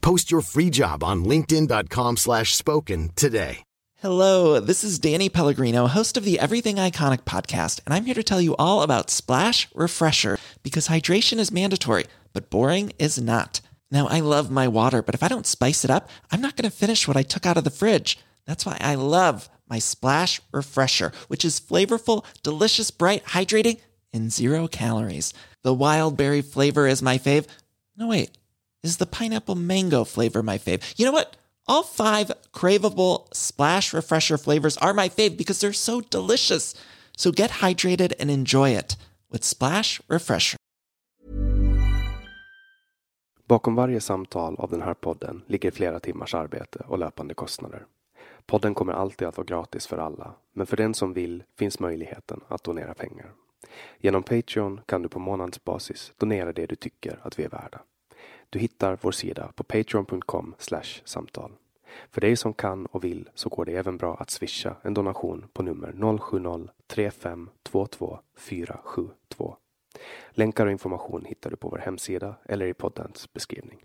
Post your free job on linkedin.com/spoken slash spoken today. Hello, this is Danny Pellegrino, host of the Everything Iconic podcast, and I'm here to tell you all about Splash Refresher because hydration is mandatory, but boring is not. Now, I love my water, but if I don't spice it up, I'm not going to finish what I took out of the fridge. That's why I love my Splash Refresher, which is flavorful, delicious, bright, hydrating, and zero calories. The wild berry flavor is my fave. No, wait, is the pineapple mango flavor my fave? You know what? All five craveable Splash Refresher flavors are my fave because they're so delicious. So get hydrated and enjoy it with Splash Refresher. Bakom varje samtal av den här podden ligger flera timmars arbete och löpande kostnader. Podden kommer alltid att vara gratis för alla, men för den som vill finns möjligheten att donera pengar. Genom Patreon kan du på månadsbasis donera det du tycker att vi är värda. Du hittar vår sida på patreon.com samtal. För dig som kan och vill så går det även bra att swisha en donation på nummer 070-3522 472. Länkar och information hittar du på vår hemsida eller i poddens beskrivning.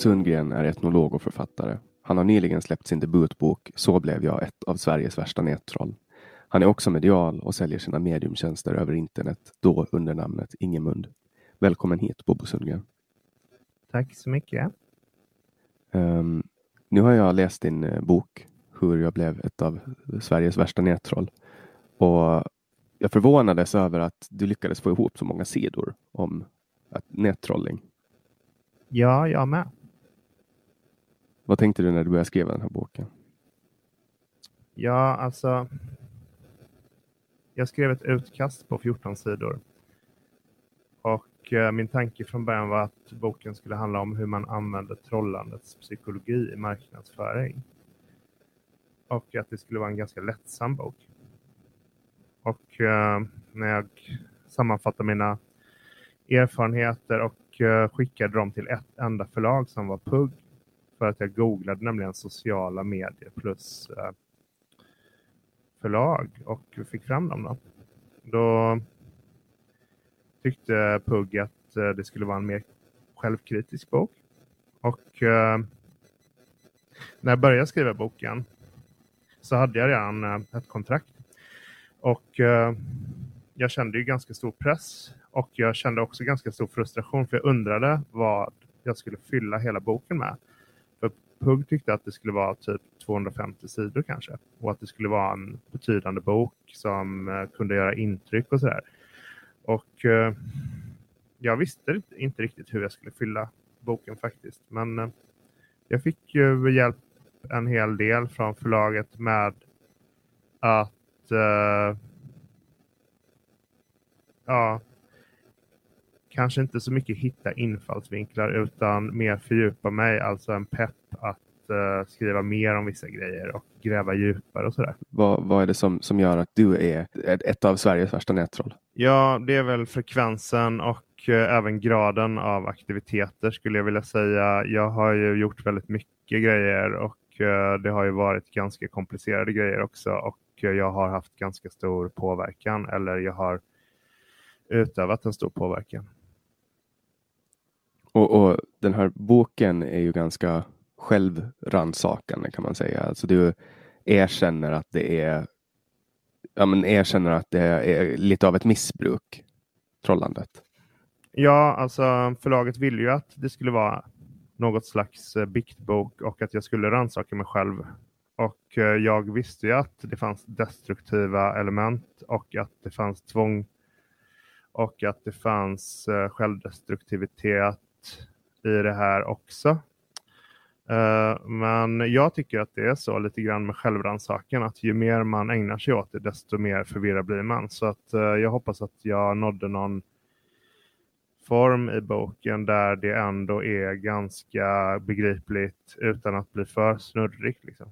Sundgren är etnolog och författare. Han har nyligen släppt sin debutbok Så blev jag ett av Sveriges värsta nättroll. Han är också medial och säljer sina mediumtjänster över internet, då under namnet Ingemund. Välkommen hit Bobo Sundgren. Tack så mycket. Um, nu har jag läst din uh, bok Hur jag blev ett av Sveriges värsta nättroll. Och jag förvånades över att du lyckades få ihop så många sidor om att nättrolling. Ja, jag med. Vad tänkte du när du började skriva den här boken? Ja, alltså. Jag skrev ett utkast på 14 sidor. Och eh, min tanke från början var att boken skulle handla om hur man använder trollandets psykologi i marknadsföring. Och att det skulle vara en ganska lättsam bok. Och eh, när jag sammanfattade mina erfarenheter och eh, skickade dem till ett enda förlag som var PUG för att jag googlade nämligen sociala medier plus eh, förlag och fick fram dem. Då, då tyckte Pugg att eh, det skulle vara en mer självkritisk bok. Och eh, när jag började skriva boken så hade jag redan eh, ett kontrakt. Och eh, jag kände ju ganska stor press och jag kände också ganska stor frustration för jag undrade vad jag skulle fylla hela boken med. Pugh Pugg tyckte att det skulle vara typ 250 sidor kanske och att det skulle vara en betydande bok som eh, kunde göra intryck och sådär. Och eh, jag visste inte riktigt hur jag skulle fylla boken faktiskt. Men eh, jag fick ju hjälp en hel del från förlaget med att eh, ja, kanske inte så mycket hitta infallsvinklar utan mer fördjupa mig, alltså en pepp att uh, skriva mer om vissa grejer och gräva djupare och sådär. Vad, vad är det som, som gör att du är ett av Sveriges värsta nättroll? Ja, det är väl frekvensen och uh, även graden av aktiviteter skulle jag vilja säga. Jag har ju gjort väldigt mycket grejer och uh, det har ju varit ganska komplicerade grejer också och jag har haft ganska stor påverkan eller jag har utövat en stor påverkan. Och, och, den här boken är ju ganska självransakande kan man säga. Alltså du erkänner att det är ja, men erkänner att det är lite av ett missbruk, trollandet. Ja, alltså förlaget ville ju att det skulle vara något slags eh, biktbok och att jag skulle rannsaka mig själv. Och eh, jag visste ju att det fanns destruktiva element och att det fanns tvång och att det fanns eh, självdestruktivitet i det här också. Eh, men jag tycker att det är så lite grann med självrannsakan att ju mer man ägnar sig åt det desto mer förvirrad blir man. Så att eh, jag hoppas att jag nådde någon form i boken där det ändå är ganska begripligt utan att bli för snurrigt. Liksom.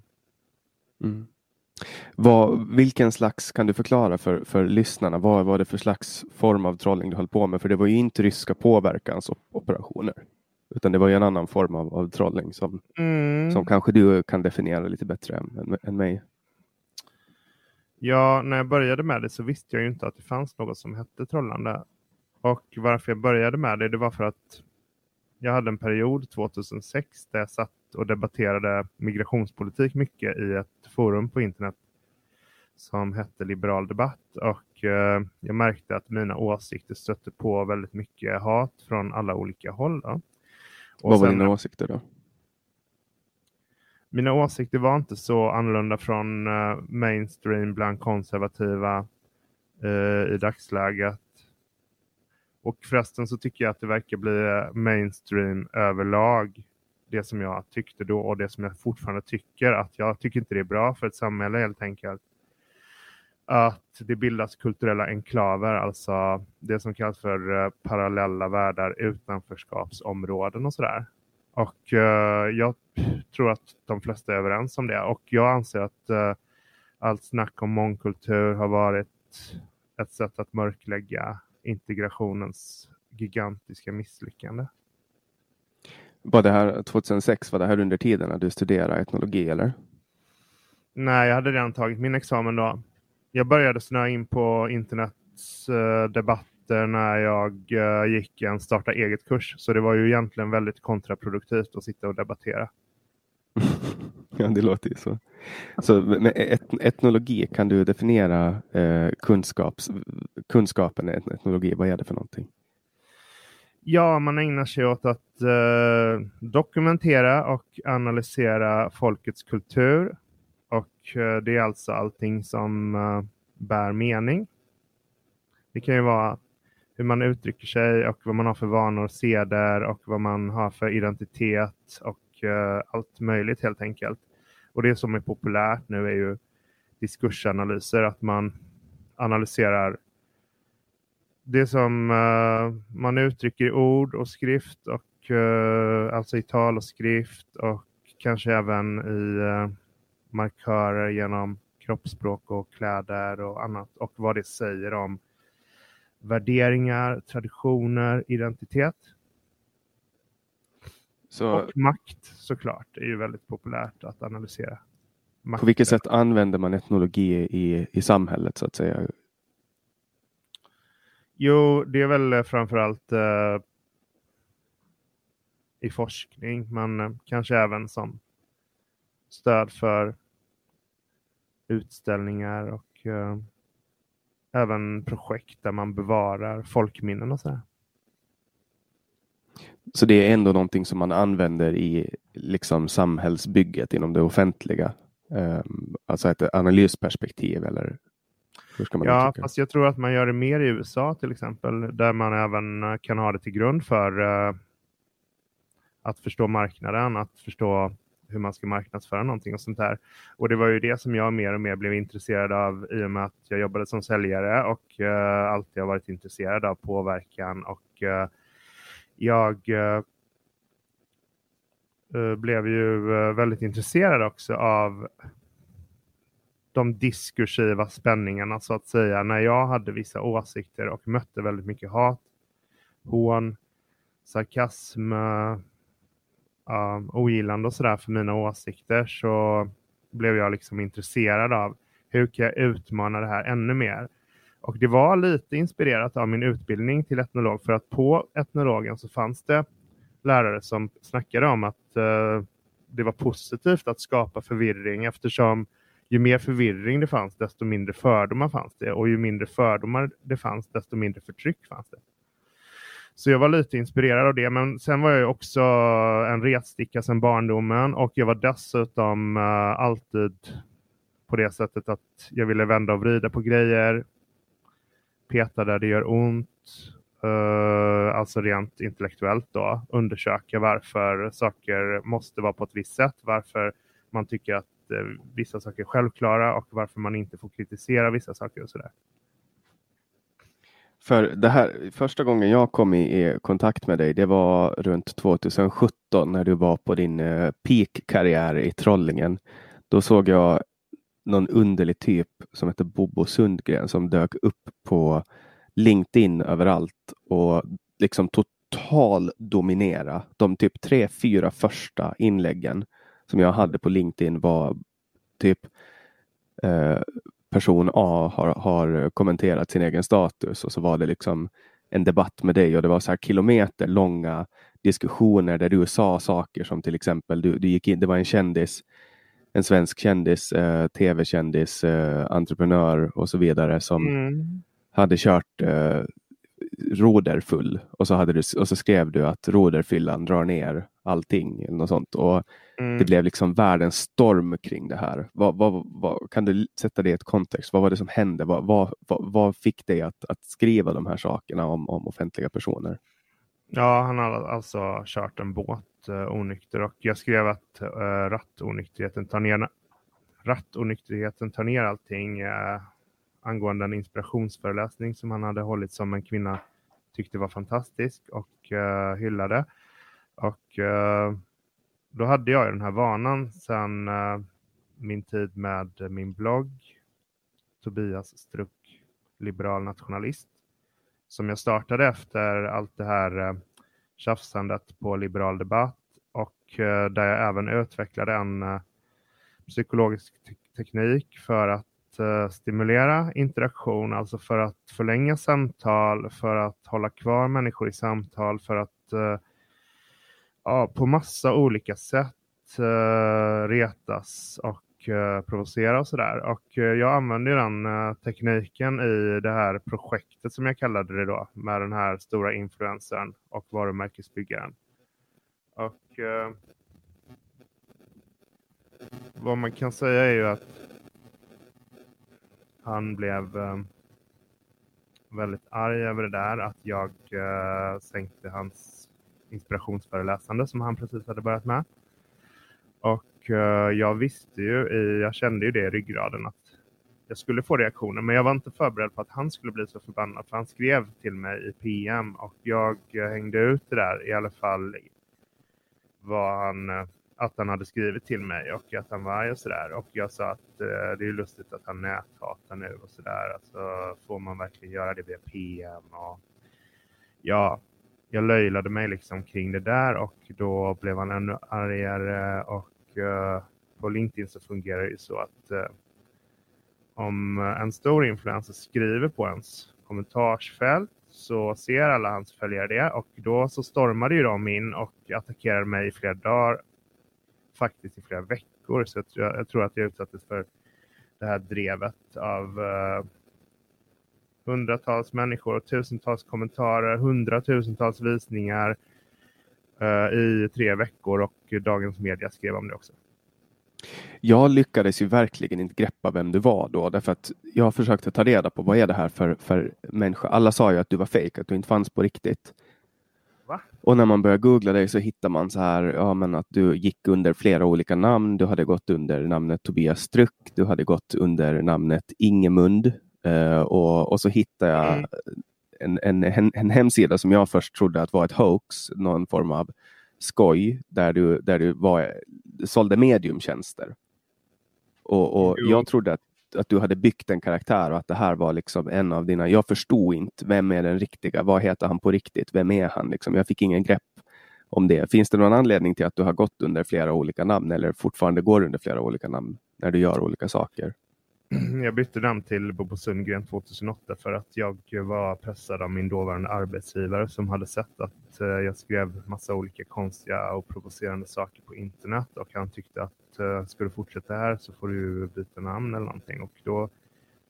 Mm. Vad, vilken slags, kan du förklara för, för lyssnarna, vad var det för slags form av trolling du höll på med? För det var ju inte ryska påverkansoperationer. Utan det var ju en annan form av, av trolling som, mm. som kanske du kan definiera lite bättre än, än mig. Ja, när jag började med det så visste jag ju inte att det fanns något som hette trollande. Och varför jag började med det, det var för att jag hade en period 2006 där jag satt och debatterade migrationspolitik mycket i ett forum på internet som hette Liberal debatt och eh, jag märkte att mina åsikter stötte på väldigt mycket hat från alla olika håll. Vad var dina åsikter då? Mina åsikter var inte så annorlunda från uh, mainstream bland konservativa uh, i dagsläget. Och förresten så tycker jag att det verkar bli mainstream överlag. Det som jag tyckte då och det som jag fortfarande tycker. Att jag tycker inte det är bra för ett samhälle helt enkelt. Att det bildas kulturella enklaver, alltså det som kallas för eh, parallella världar, utanförskapsområden och sådär. Och uh, jag tror att de flesta är överens om det. Och jag anser att uh, allt snack om mångkultur har varit ett sätt att mörklägga integrationens gigantiska misslyckande. Var det här 2006, var det här under tiden när du studerade etnologi eller? Nej, jag hade redan tagit min examen då. Jag började snöa in på internets debatter när jag uh, gick en starta eget-kurs. Så det var ju egentligen väldigt kontraproduktivt att sitta och debattera. ja, det låter ju så. Så med et etnologi, kan du definiera eh, kunskaps, kunskapen i etnologi? Vad är det för någonting? Ja, man ägnar sig åt att eh, dokumentera och analysera folkets kultur. Och eh, det är alltså allting som eh, bär mening. Det kan ju vara hur man uttrycker sig och vad man har för vanor och seder och vad man har för identitet och eh, allt möjligt helt enkelt. Och det som är populärt nu är ju diskursanalyser, att man analyserar det som uh, man uttrycker i ord och skrift, och uh, alltså i tal och skrift och kanske även i uh, markörer genom kroppsspråk och kläder och annat och vad det säger om värderingar, traditioner, identitet. Så... Och makt såklart är ju väldigt populärt att analysera. På vilket sätt använder man etnologi i, i samhället så att säga? Jo, det är väl eh, framförallt eh, i forskning, men eh, kanske även som stöd för utställningar och eh, även projekt där man bevarar folkminnen och sådär. Så det är ändå någonting som man använder i liksom samhällsbygget inom det offentliga? Um, alltså ett analysperspektiv eller Ja, uttrycka? fast jag tror att man gör det mer i USA till exempel, där man även eh, kan ha det till grund för uh, att förstå marknaden, att förstå hur man ska marknadsföra någonting och sånt där. Och det var ju det som jag mer och mer blev intresserad av i och med att jag jobbade som säljare och uh, alltid har varit intresserad av påverkan och uh, jag uh, blev ju väldigt intresserad också av de diskursiva spänningarna så att säga. När jag hade vissa åsikter och mötte väldigt mycket hat, hån, sarkasm, uh, ogillande och sådär för mina åsikter så blev jag liksom intresserad av hur kan jag utmana det här ännu mer? Och det var lite inspirerat av min utbildning till etnolog för att på etnologen så fanns det lärare som snackade om att uh, det var positivt att skapa förvirring eftersom ju mer förvirring det fanns, desto mindre fördomar fanns det. Och ju mindre fördomar det fanns, desto mindre förtryck fanns det. Så jag var lite inspirerad av det. Men sen var jag också en retsticka sedan barndomen och jag var dessutom uh, alltid på det sättet att jag ville vända och vrida på grejer, peta där det gör ont, uh, alltså rent intellektuellt då, undersöka varför saker måste vara på ett visst sätt, varför man tycker att Eh, vissa saker är självklara och varför man inte får kritisera vissa saker och sådär. För det här, första gången jag kom i kontakt med dig, det var runt 2017 när du var på din eh, peak-karriär i Trollingen. Då såg jag någon underlig typ som hette Bobo Sundgren som dök upp på LinkedIn överallt och liksom total dominera. De typ tre, fyra första inläggen som jag hade på LinkedIn var typ eh, person A har, har kommenterat sin egen status och så var det liksom en debatt med dig och det var så här kilometer långa diskussioner där du sa saker som till exempel du, du gick in, det var en kändis, en svensk kändis, eh, tv-kändis, eh, entreprenör och så vidare som mm. hade kört eh, roderfull och så, hade du, och så skrev du att roderfyllan drar ner allting. Eller något sånt. Och mm. Det blev liksom världens storm kring det här. Vad, vad, vad, kan du sätta det i ett kontext? Vad var det som hände? Vad, vad, fick dig att, att skriva de här sakerna om, om offentliga personer? Ja, han har alltså kört en båt uh, onykter och jag skrev att uh, rattonykterheten tar ner rattonykterheten tar ner allting uh, angående en inspirationsföreläsning som han hade hållit som en kvinna tyckte var fantastisk och uh, hyllade. Och uh, då hade jag den här vanan sedan uh, eh, min tid med min blogg Tobias Struck, liberal nationalist, som jag startade efter allt det här uh, tjafsandet på liberal debatt och där jag även utvecklade en psykologisk te teknik för att Eh, stimulera interaktion, alltså för att förlänga samtal, för att hålla kvar människor i samtal, för att uh, ja, på massa olika sätt uh, retas och provocera och sådär. Och jag använder den tekniken i det här projektet som jag kallade det då, med den här stora influencern och varumärkesbyggaren. Och vad man kan säga är ju att han blev eh, väldigt arg över det där, att jag eh, sänkte hans inspirationsföreläsande som han precis hade börjat med. Och eh, jag visste ju, jag kände ju det i ryggraden att jag skulle få reaktioner, men jag var inte förberedd på att han skulle bli så förbannad, för han skrev till mig i PM och jag eh, hängde ut det där i alla fall vad han eh, att han hade skrivit till mig och att han var arg och sådär. Och jag sa att eh, det är lustigt att han näthatar nu och sådär. Alltså, får man verkligen göra det via PM? Och, ja, jag löjlade mig liksom kring det där och då blev han ännu argare och eh, på LinkedIn så fungerar det ju så att eh, om en stor influencer skriver på ens kommentarsfält så ser alla hans följare det och då så stormade ju de in och attackerade mig i flera dagar, faktiskt i flera veckor. Så jag, jag tror att jag utsattes för det här drevet av eh, hundratals människor och tusentals kommentarer, hundratusentals visningar eh, i tre veckor och Dagens Media skrev om det också. Jag lyckades ju verkligen inte greppa vem du var då, därför att jag försökte ta reda på vad är det här för, för människa. Alla sa ju att du var fejk, att du inte fanns på riktigt. Och när man börjar googla dig så hittar man så här, ja men att du gick under flera olika namn. Du hade gått under namnet Tobias Struck, du hade gått under namnet Ingemund uh, och, och så hittar jag mm. en, en, en, en hemsida som jag först trodde att var ett hoax, någon form av skoj där du, där du var, sålde mediumtjänster. Och, och jag trodde att, att du hade byggt en karaktär och att det här var liksom en av dina... Jag förstod inte, vem är den riktiga? Vad heter han på riktigt? Vem är han? Liksom, jag fick ingen grepp om det. Finns det någon anledning till att du har gått under flera olika namn eller fortfarande går under flera olika namn när du gör olika saker? Jag bytte namn till Bobo Sundgren 2008 för att jag var pressad av min dåvarande arbetsgivare som hade sett att eh, jag skrev massa olika konstiga och provocerande saker på internet och han tyckte att eh, ska du fortsätta här så får du byta namn eller någonting och då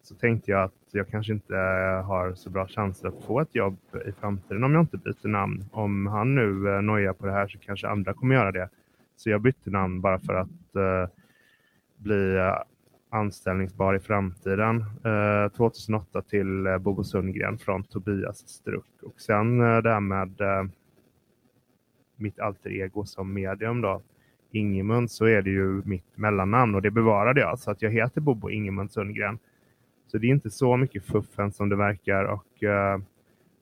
så tänkte jag att jag kanske inte har så bra chanser att få ett jobb i framtiden om jag inte byter namn. Om han nu eh, nojar på det här så kanske andra kommer göra det. Så jag bytte namn bara för att bli anställningsbar i framtiden. Eh, 2008 till eh, Bobo Sundgren från Tobias Struck. Och sen eh, det här med eh, mitt alter ego som medium då. Ingemund så är det ju mitt mellannamn och det bevarade jag så att jag heter Bobo Ingemund Sundgren. Så det är inte så mycket fuffen som det verkar och eh,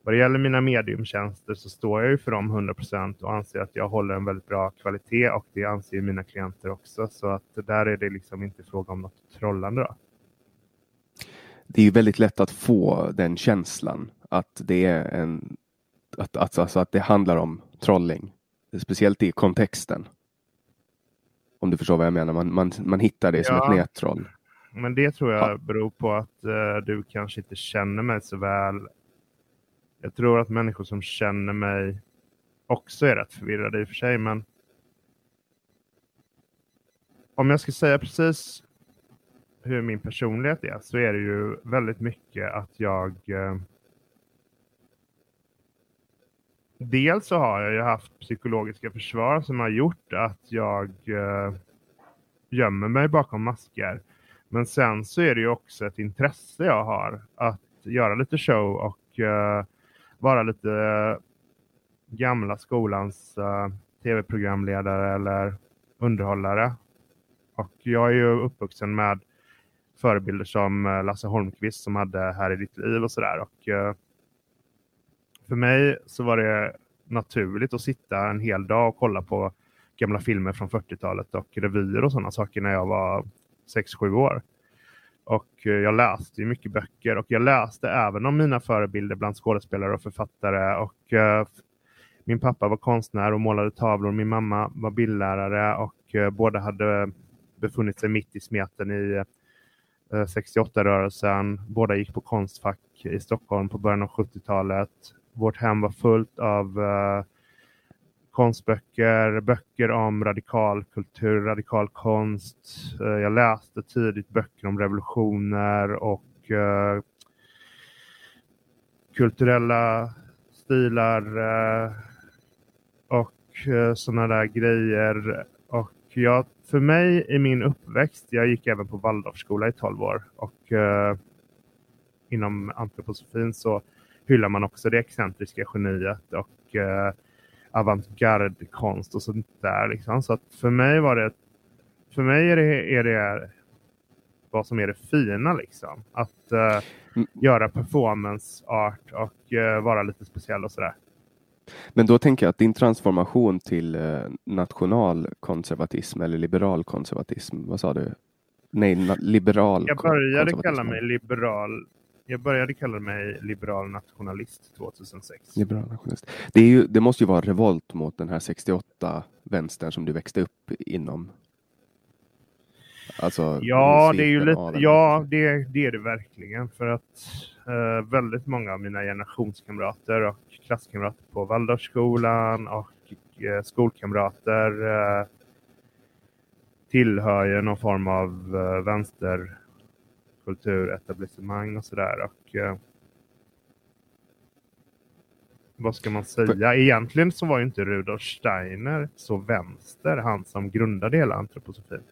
vad det gäller mina mediumtjänster så står jag ju för dem 100% och anser att jag håller en väldigt bra kvalitet och det anser mina klienter också. Så att där är det liksom inte fråga om något trollande. Då. Det är väldigt lätt att få den känslan att det är en att, att, alltså att det handlar om trolling. Speciellt i kontexten. Om du förstår vad jag menar. Man, man, man hittar det som ja, ett nättroll. Men det tror jag beror på att uh, du kanske inte känner mig så väl jag tror att människor som känner mig också är rätt förvirrade i och för sig, men om jag ska säga precis hur min personlighet är så är det ju väldigt mycket att jag eh, Dels så har jag ju haft psykologiska försvar som har gjort att jag eh, gömmer mig bakom masker. Men sen så är det ju också ett intresse jag har att göra lite show och eh, vara lite eh, gamla skolans uh, tv-programledare eller underhållare. Och jag är ju uppvuxen med förebilder som uh, Lasse Holmqvist som hade Här i ditt liv och sådär. Och uh, för mig så var det naturligt att sitta en hel dag och kolla på gamla filmer från 40-talet och revyer och sådana saker när jag var 6-7 år. Och eh, jag läste ju mycket böcker och jag läste även om mina förebilder bland skådespelare och författare. Och uh, min pappa var konstnär och målade tavlor. Min mamma var bildlärare och uh, båda hade befunnit sig mitt i smeten i uh, 68-rörelsen. Båda gick på Konstfack i Stockholm på början av 70-talet. Vårt hem var fullt av konstböcker, böcker om radikal kultur, radikal konst. Eh, jag läste tidigt böcker om revolutioner och eh, kulturella stilar eh, och sådana där grejer. Och jag, för mig i min uppväxt, jag gick även på Waldorfskola i 12 år och inom antroposofin så hyllar man också det excentriska geniet och avantgarde-konst och sånt där. Liksom. Så att för mig var det, för mig är det, är det vad som är det fina liksom. Att uh, mm. göra performance art och uh, vara lite speciell och sådär. Men då tänker jag att din transformation till uh, nationalkonservatism eller liberal konservatism, vad sa du? Nej, liberal Jag började kalla mig liberal jag började kalla mig liberal nationalist 2006. Liberal nationalist. Det, ju, det måste ju vara revolt mot den här 68 vänstern som du växte upp inom. Alltså, Ja, det är ju lite, ja det, det är det verkligen. För att eh, väldigt många av mina generationskamrater och klasskamrater på Waldorfskolan och eh, skolkamrater eh, tillhör ju någon form av eh, vänsterkulturetablissemang och sådär. Och, eh, vad ska man säga? Egentligen så var ju inte Rudolf Steiner så vänster, han som grundade hela antroposofin.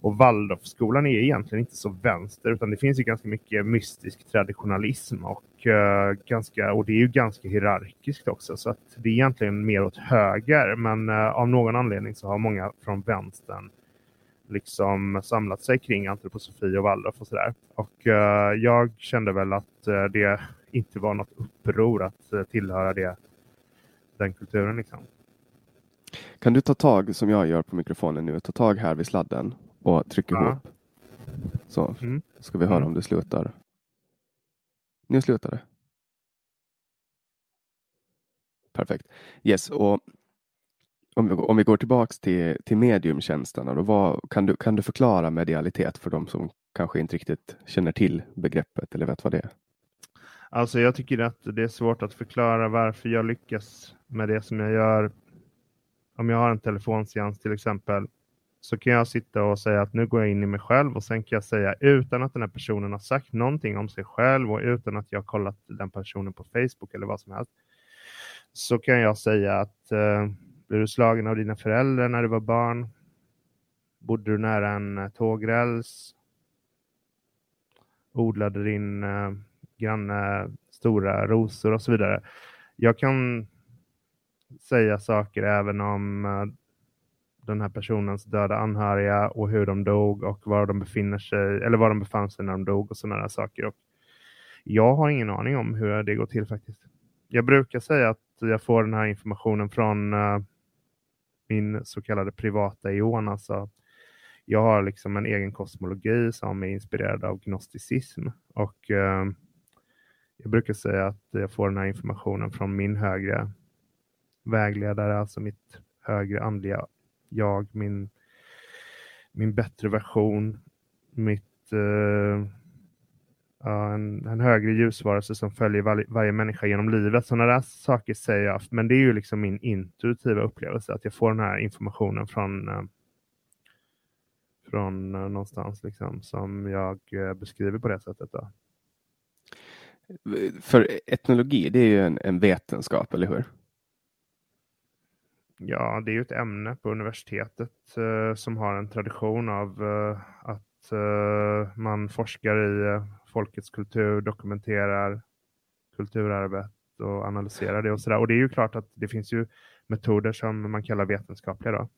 Och Waldorfskolan är egentligen inte så vänster utan det finns ju ganska mycket mystisk traditionalism och, eh, ganska, och det är ju ganska hierarkiskt också så att det är egentligen mer åt höger men eh, av någon anledning så har många från vänstern liksom samlat sig kring antroposofi och Waldorf och sådär. Och eh, jag kände väl att eh, det inte var något uppror att eh, tillhöra det, den kulturen liksom. Kan du ta tag, som jag gör på mikrofonen nu, ta tag här vid sladden och tryck Ja. ihop. Så Mm. ska vi höra Mm. om det slutar. Nu slutar det. Perfekt. Yes, och om vi, om vi går tillbaks till, till mediumtjänsterna, då vad, kan, du, kan du förklara medialitet för de som kanske inte riktigt känner till begreppet eller vet vad det är? Alltså jag tycker att det är svårt att förklara varför jag lyckas med det som jag gör. Om jag har en telefonseans till exempel så kan jag sitta och säga att nu går jag in i mig själv och sen kan jag säga utan att den här personen har sagt någonting om sig själv och utan att jag har kollat den personen på Facebook eller vad som helst. Så kan jag säga att eh, blev du slagen av dina föräldrar när du var barn? Bodde du nära en eh, tågräls? Odlade din eh, granne stora rosor och så vidare. Jag kan säga saker även om eh, den här personens döda anhöriga och hur de dog och var de befinner sig eller var de befann sig när de dog och sådana saker. Och jag har ingen aning om hur det går till faktiskt. Jag brukar säga att jag får den här informationen från eh, min så kallade privata ion. Alltså, jag har liksom en egen kosmologi som är inspirerad av gnosticism. Och eh, jag brukar säga att jag får den här informationen från min högre vägledare, alltså mitt högre andliga jag, min, min bättre version, mitt, eh, en, en högre ljusvarelse som följer var, varje människa genom livet. Sådana där saker säger jag, men det är ju liksom min intuitiva upplevelse, att jag får den här informationen från eh, från eh, någonstans liksom, som jag eh, beskriver på det sättet. Då. För etnologi, det är ju en, en vetenskap, eller hur? Ja, det är ju ett ämne på universitetet som har en tradition av att man forskar i folkets kultur, dokumenterar kulturarvet och analyserar det och sådär. Och det är ju klart att det finns ju metoder som man kallar vetenskapliga då.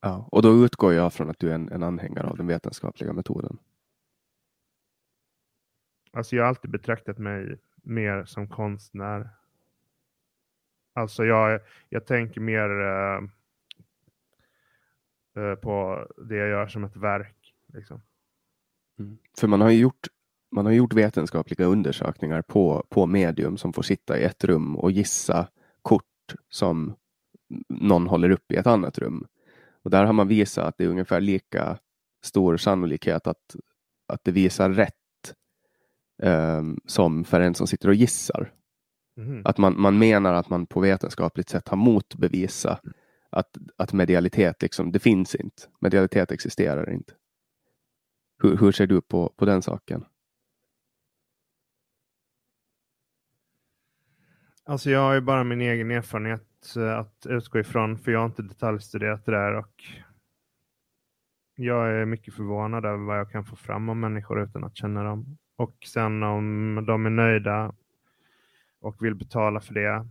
Ja. Och då utgår jag från att du är en, en anhängare av den vetenskapliga metoden. Alltså jag har alltid betraktat mig mer som konstnär. Alltså jag, jag tänker mer eh, eh, på det jag gör som ett verk. Liksom. För man har ju gjort, man har gjort vetenskapliga undersökningar på, på medium som får sitta i ett rum och gissa kort som någon håller upp i ett annat rum. Och där har man visat att det är ungefär lika stor sannolikhet att, att det visar rätt um, som för en som sitter och gissar. Mhm. Att man, man menar att man på vetenskapligt sätt har motbevisa att, att medialitet, liksom, det finns inte. Medialitet existerar inte. Hur, hur ser du på, på den saken? Alltså jag har ju bara min egen erfarenhet eh, att utgå ifrån för jag har inte detaljstuderat det där och jag är mycket förvånad över vad jag kan få fram om människor utan att känna dem. Och sen om de är nöjda och vill betala för det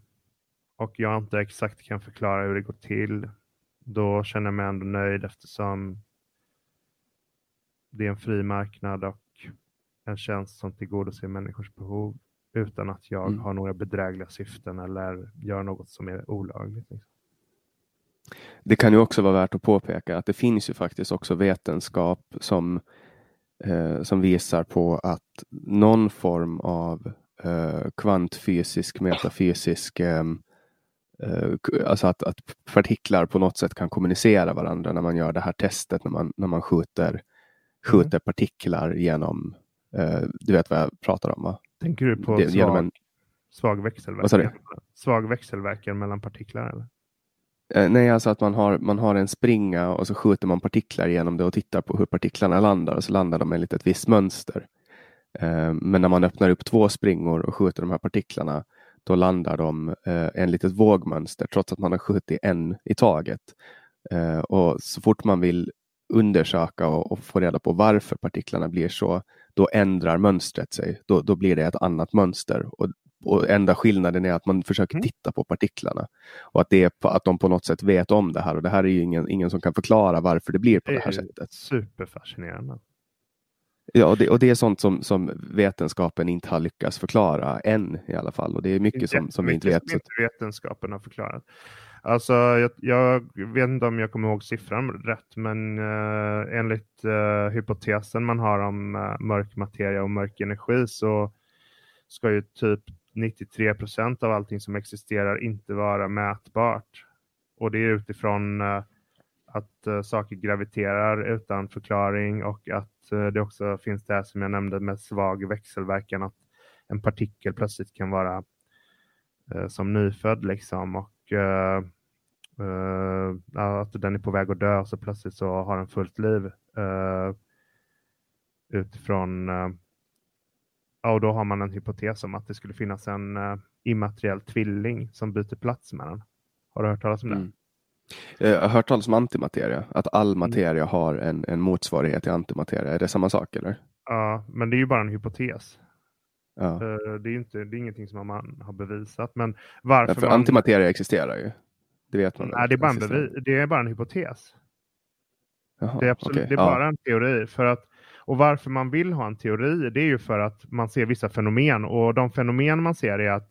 och jag inte exakt kan förklara hur det går till, då känner jag mig ändå nöjd eftersom det är en fri marknad och en tjänst som tillgodoser människors behov utan att jag Mm. har några bedrägliga syften eller gör något som är olagligt. Liksom. Det kan ju också vara värt att påpeka att det finns ju faktiskt också vetenskap som, eh, som visar på att någon form av eh, kvantfysisk, metafysisk eh, eh, alltså att, att partiklar på något sätt kan kommunicera varandra när man gör det här testet när man, när man skjuter, skjuter mm. partiklar genom, eh, du vet vad jag pratar om va? Tänker du på det, svag, en, svag växelverkan? Svag växelverkan mellan partiklar? Eller? Eh, nej, alltså att man har, man har en springa och så skjuter man partiklar genom det och tittar på hur partiklarna landar och så landar de enligt ett visst mönster. Eh, men när man öppnar upp två springor och skjuter de här partiklarna då landar de eh, enligt ett vågmönster trots att man har skjutit en i taget. Eh, och så fort man vill undersöka och, och, få reda på varför partiklarna blir så, då ändrar mönstret sig. Då, då blir det ett annat mönster. Och, och enda skillnaden är att man försöker mm. titta på partiklarna. Och att, det är att de på något sätt vet om det här. Och det här är ju ingen, ingen som kan förklara varför det blir på det, det här sättet. Superfascinerande. Ja, och det, och det är sånt som, som vetenskapen inte har lyckats förklara än i alla fall. Och det är mycket som, som vi inte vet. Som inte vetenskapen har förklarat. Alltså, jag, jag, vet inte om jag kommer ihåg siffran rätt, men uh, enligt uh, hypotesen man har om uh, mörk materia och mörk energi så ska ju typ 93 procent av allting som existerar inte vara mätbart. Och det är utifrån att saker graviterar utan förklaring och att det också finns det här som jag nämnde med svag växelverkan, att en partikel plötsligt kan vara som nyfödd liksom och eh, att den är på väg att dö så plötsligt så har den fullt liv utifrån Ja, och då har man en hypotes om att det skulle finnas en immateriell tvilling som byter plats med den. Har du hört talas om det? Mm. Eh, jag har hört talas om antimateria, att all mm. materia har en, en motsvarighet till antimateria. Är det samma sak eller? Ja, men det är ju bara en hypotes. Ja. Eh, det, är inte, det är ingenting som man har bevisat. Men varför ja, för man... antimateria existerar ju. Det vet man. Nej, det är, bara en det är bara en hypotes. Jaha, det är, absolut, okay. det är bara en teori. För att, och varför man vill ha en teori, det är ju för att man ser vissa fenomen. Och de fenomen man ser är att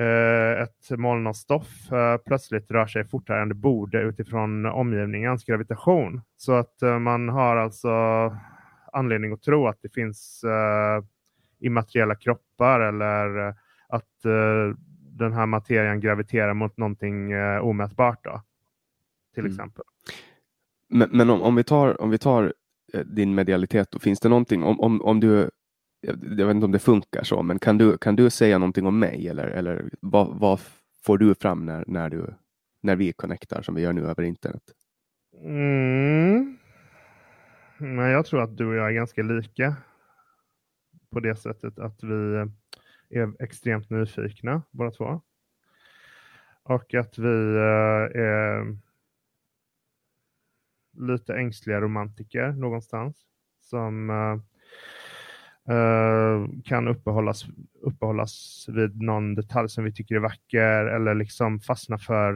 Eh, ett moln av stoff eh, plötsligt rör sig fortare än det borde utifrån omgivningens gravitation. Så att eh, man har alltså anledning att tro att det finns immateriella kroppar eller att den här materien graviterar mot någonting omätbart. Då, till mm. exempel. Men, men om, om, vi tar, om vi tar din medialitet, då, finns det någonting om, om, om du jag vet inte om det funkar så, men kan du, kan du säga någonting om mig eller, eller vad, vad får du fram när, när, du, när vi connectar som vi gör nu över internet? Mm. Men jag tror att du och jag är ganska lika på det sättet att vi är extremt nyfikna båda två. Och att vi eh, är lite ängsliga romantiker någonstans som eh, eh, kan uppehållas, uppehållas vid någon detalj som vi tycker är vacker eller liksom fastna för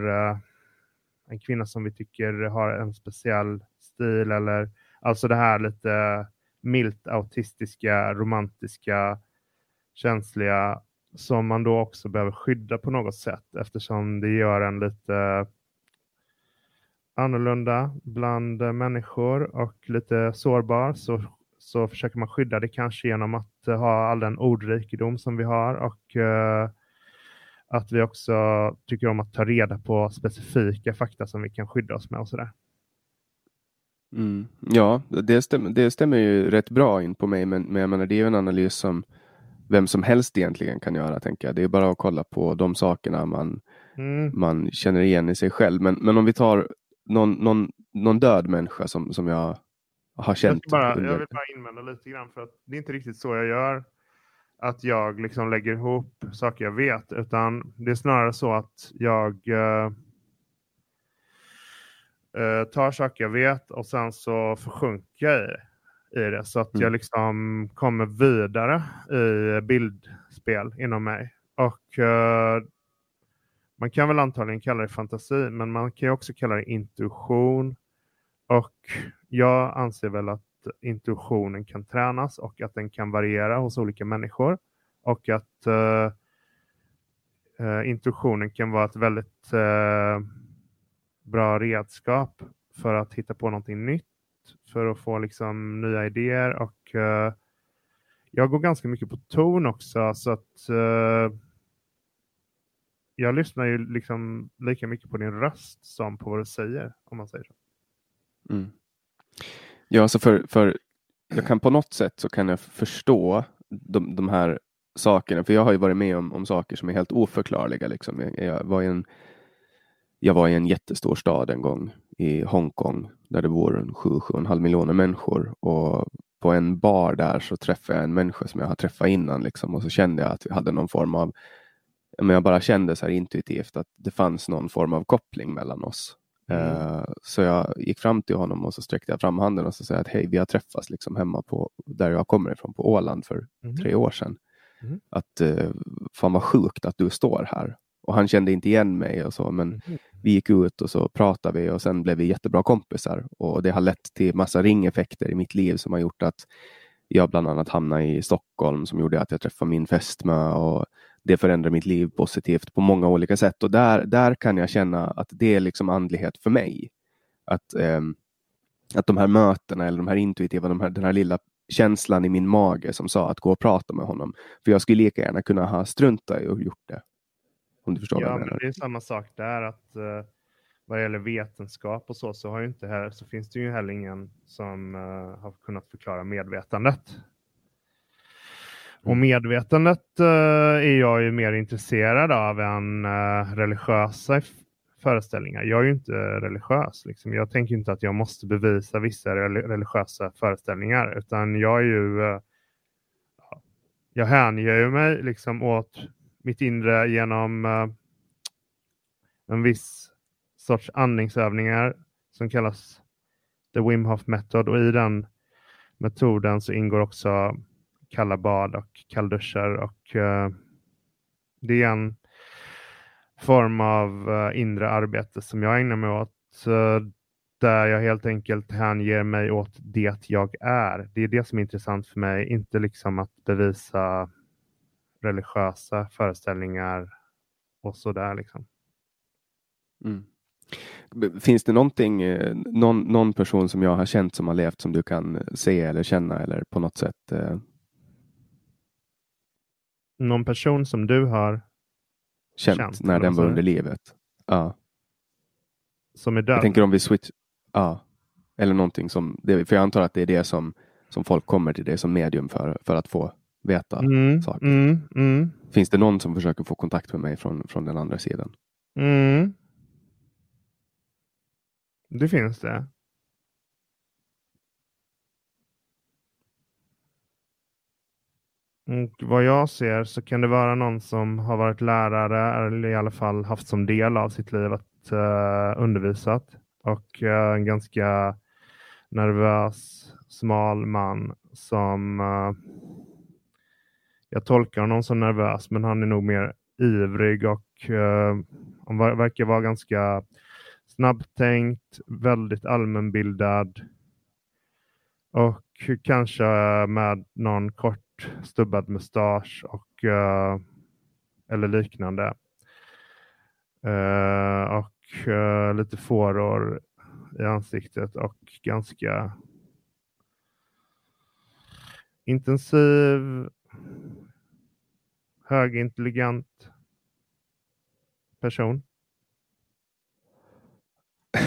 en kvinna som vi tycker har en speciell stil eller alltså det här lite milt autistiska, romantiska, känsliga som man då också behöver skydda på något sätt eftersom det gör en lite annorlunda bland människor och lite sårbar så så försöker man skydda det kanske genom att ha all den ordrikedom som vi har och eh, att vi också tycker om att ta reda på specifika fakta som vi kan skydda oss med och sådär. Mm. Ja, det stämmer, det stämmer ju rätt bra in på mig, men, men jag menar, det är ju en analys som vem som helst egentligen kan göra, tänker jag. Det är bara att kolla på de sakerna man, mm. man känner igen i sig själv. Men, men om vi tar någon, någon, någon död människa som, som jag har känt. Jag, bara, jag vill bara invända lite grann för att det är inte riktigt så jag gör. Att jag liksom lägger ihop saker jag vet, utan det är snarare så att jag uh, uh, tar saker jag vet och sen så försjunker jag i, i det så att mm. jag liksom kommer vidare i bildspel inom mig. Och uh, man kan väl antagligen kalla det fantasi, men man kan också kalla det intuition. Och jag anser väl att intuitionen kan tränas och att den kan variera hos olika människor och att uh, uh, intuitionen kan vara ett väldigt uh, bra redskap för att hitta på någonting nytt, för att få liksom nya idéer och eh, jag går ganska mycket på ton också så att eh, jag lyssnar ju liksom lika mycket på din röst som på vad du säger, om man säger så. Mm. Ja, alltså för, för jag kan på något sätt så kan jag förstå de, de här sakerna, för jag har ju varit med om, om saker som är helt oförklarliga. Liksom. Jag, jag, var i en, jag var i en jättestor stad en gång i Hongkong där det bor 7-7,5 miljoner människor och på en bar där så träffade jag en människa som jag har träffat innan liksom, och så kände jag att vi hade någon form av men jag bara kände så här intuitivt att det fanns någon form av koppling mellan oss. Mm. Uh, så jag gick fram till honom och så sträckte jag fram handen och så sa att hej, vi har träffats liksom hemma på där jag kommer ifrån på Åland för mm. tre år sedan. Mm. Att uh, fan vad sjukt att du står här. Och han kände inte igen mig och så, men mm. vi gick ut och så pratade vi och sen blev vi jättebra kompisar. Och det har lett till massa ringeffekter i mitt liv som har gjort att jag bland annat hamnade i Stockholm som gjorde att jag träffade min fästmö och det förändrar mitt liv positivt på många olika sätt. Och där, där kan jag känna att det är liksom andlighet för mig. Att, eh, att de här mötena eller de här intuitiva, de här, den här lilla känslan i min mage som sa att gå och prata med honom. För jag skulle lika gärna kunna ha struntat i och gjort det. Om du förstår ja, vad jag menar. Det är samma sak där. att uh, Vad gäller vetenskap och så, så, har ju inte här, så finns det ju heller ingen som uh, har kunnat förklara medvetandet. Och mm. medvetandet uh, är jag ju mer intresserad av än uh, religiösa föreställningar. Jag är ju inte religiös. Liksom. Jag tänker inte att jag måste bevisa vissa religiösa föreställningar, utan jag är ju uh, jag hänger mig liksom åt mitt inre genom eh, en viss sorts andningsövningar som kallas the Wim Hof Method. Och i den metoden så ingår också kalla bad och kallduschar och uh, det är en form av uh, inre arbete som jag ägnar mig åt uh, där jag helt enkelt hänger mig åt det jag är. Det är det som är intressant för mig, inte liksom att bevisa religiösa föreställningar och sådär liksom. Mm. Finns det någonting, någon, någon person som jag har känt som har levt som du kan se eller känna eller på något sätt någon person som du har känt, känt när den var under livet. Ja. Som är död? Jag tänker om vi switch. Ja. Eller någonting som, för jag antar att det är det som, som folk kommer till det som medium för, för att få veta mm, saker. Mm, mm. Finns det någon som försöker få kontakt med mig från, från den andra sidan? Mm. Det finns det. Och vad jag ser så kan det vara någon som har varit lärare eller i alla fall haft som del av sitt liv att uh, undervisat och uh, en ganska nervös, smal man som uh, jag tolkar honom som nervös, men han är nog mer ivrig och uh, han verkar vara ganska snabbtänkt, väldigt allmänbildad och kanske med någon kort stubbad mustasch och uh, eller liknande. Uh, och uh, lite fåror i ansiktet och ganska intensiv, högintelligent person.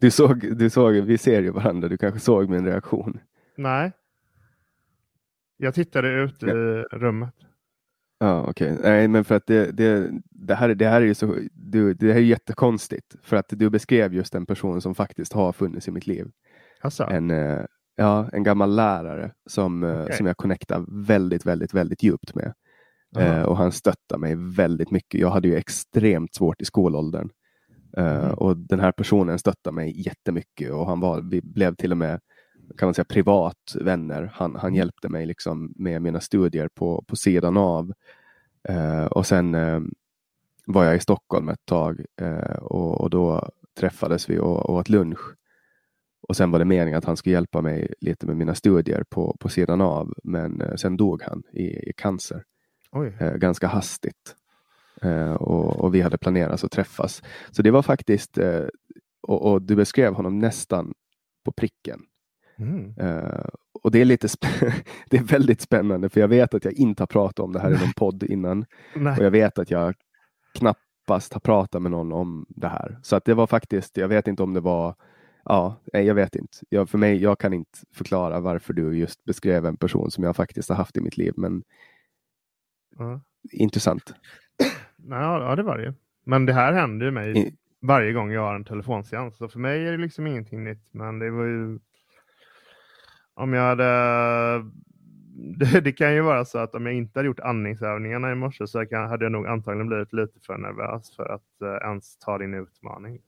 Du såg, du såg, vi ser ju varandra, du kanske såg min reaktion. Nej. Jag tittade ut i rummet. Ja, okej. Okay. Nej, men för att det, det, det, här, det här är ju så, du, det här är jättekonstigt. För att du beskrev just en person som faktiskt har funnits i mitt liv. Alltså. En, eh, ja, en gammal lärare som, eh, okay. som jag connectar väldigt, väldigt, väldigt djupt med. Uh, och han stöttar mig väldigt mycket. Jag hade ju extremt svårt i skolåldern. Uh, mm. Och den här personen stöttar mig jättemycket och han var, vi blev till och med kan man säga privat vänner. Han, han mm. hjälpte mig liksom med mina studier på, på sidan av. Eh, och sen eh, var jag i Stockholm ett tag eh, och, och, då träffades vi och, och åt lunch. Och sen var det meningen att han skulle hjälpa mig lite med mina studier på, på sidan av. Men eh, sen dog han i, i cancer. Eh, ganska hastigt. Eh, och, och, vi hade planerat att träffas. Så det var faktiskt, och, och du beskrev honom nästan på pricken. Mm. Uh, och det är, lite det är väldigt spännande för jag vet att jag inte har pratat om det här i någon podd innan. Nej. Och jag vet att jag knappast ha pratat med någon om det här. Så att det var faktiskt, jag vet inte om det var Ja, jag vet inte. Jag, för mig, jag kan inte förklara varför du just beskrev en person som jag faktiskt har haft i mitt liv, men Ja. intressant. Ja, ja, det var det ju. Men det här händer ju mig varje gång jag har en telefonseans. Så för mig är det liksom ingenting nytt. Men det var ju... Om jag hade... Det, det kan ju vara så att om jag inte hade gjort andningsövningarna i morse så hade jag nog antagligen blivit lite för nervös för att eh, ens ta din utmaning.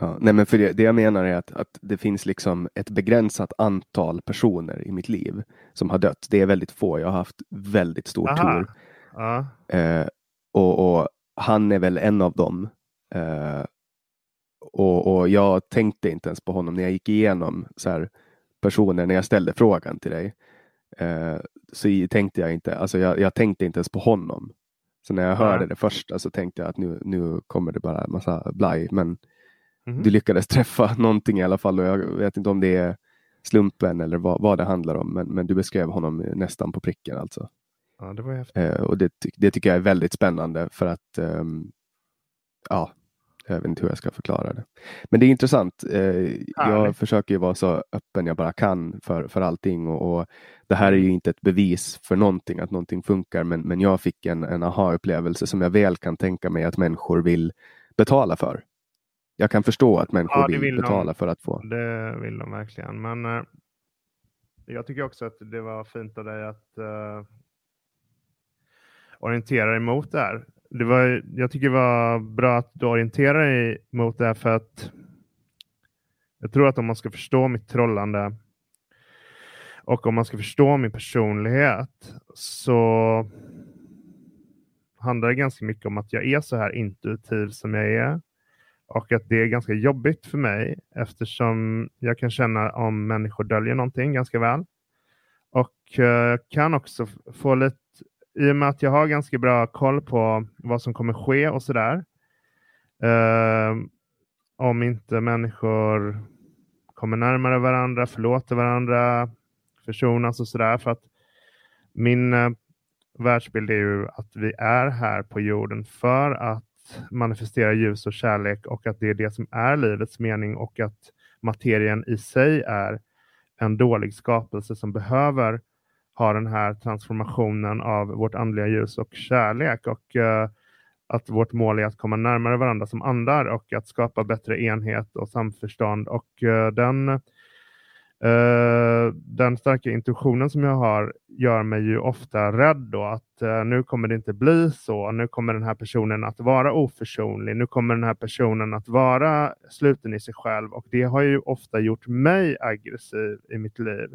Ja, nej, men för det, det jag menar är att, att det finns liksom ett begränsat antal personer i mitt liv som har dött. Det är väldigt få. Jag har haft väldigt stor Aha. tur. Ja, Eh, och, och han är väl en av dem. Eh, och, och jag tänkte inte ens på honom när jag gick igenom så här, personer, när jag ställde frågan till dig. Eh, så tänkte jag inte, alltså jag, jag tänkte inte ens på honom. Så när jag hörde Nej. det första så tänkte jag att nu, nu kommer det bara en massa blaj. Men Mhm. du lyckades träffa någonting i alla fall och jag vet inte om det är slumpen eller vad, vad det handlar om. Men, men du beskrev honom nästan på pricken alltså. ja det var häftigt. Eh, och det, det tycker jag är väldigt spännande för att ehm, ja, jag vet inte hur jag ska förklara det. Men det är intressant. Eh, jag försöker ju vara så öppen jag bara kan för, för allting och, och det här är ju inte ett bevis för någonting, att någonting funkar, men, men jag fick en, en aha-upplevelse som jag väl kan tänka mig att människor vill betala för. Jag kan förstå att människor Ja, vill, vill de. betala för att få. Det vill de verkligen. Men eh, jag tycker också att det var fint av dig att eh, orientera dig mot det här. Det var, jag tycker det var bra att du orienterar dig mot det här för att jag tror att om man ska förstå mitt trollande och om man ska förstå min personlighet så handlar det ganska mycket om att jag är så här intuitiv som jag är. Och att det är ganska jobbigt för mig eftersom jag kan känna om människor döljer någonting ganska väl. Och eh, kan också få lite, i och med att jag har ganska bra koll på vad som kommer ske och sådär. Eh, om inte människor kommer närmare varandra, förlåter varandra, försonas och sådär. För att min eh, världsbild är ju att vi är här på jorden för att manifestera ljus och kärlek och att det är det som är livets mening och att materien i sig är en dålig skapelse som behöver ha den här transformationen av vårt andliga ljus och kärlek. Och eh, att vårt mål är att komma närmare varandra som andar och att skapa bättre enhet och samförstånd. Och eh, den Eh, den starka intuitionen som jag har gör mig ju ofta rädd då att uh, nu kommer det inte bli så. Nu kommer den här personen att vara oförsonlig. Nu kommer den här personen att vara sluten i sig själv och det har ju ofta gjort mig aggressiv i mitt liv.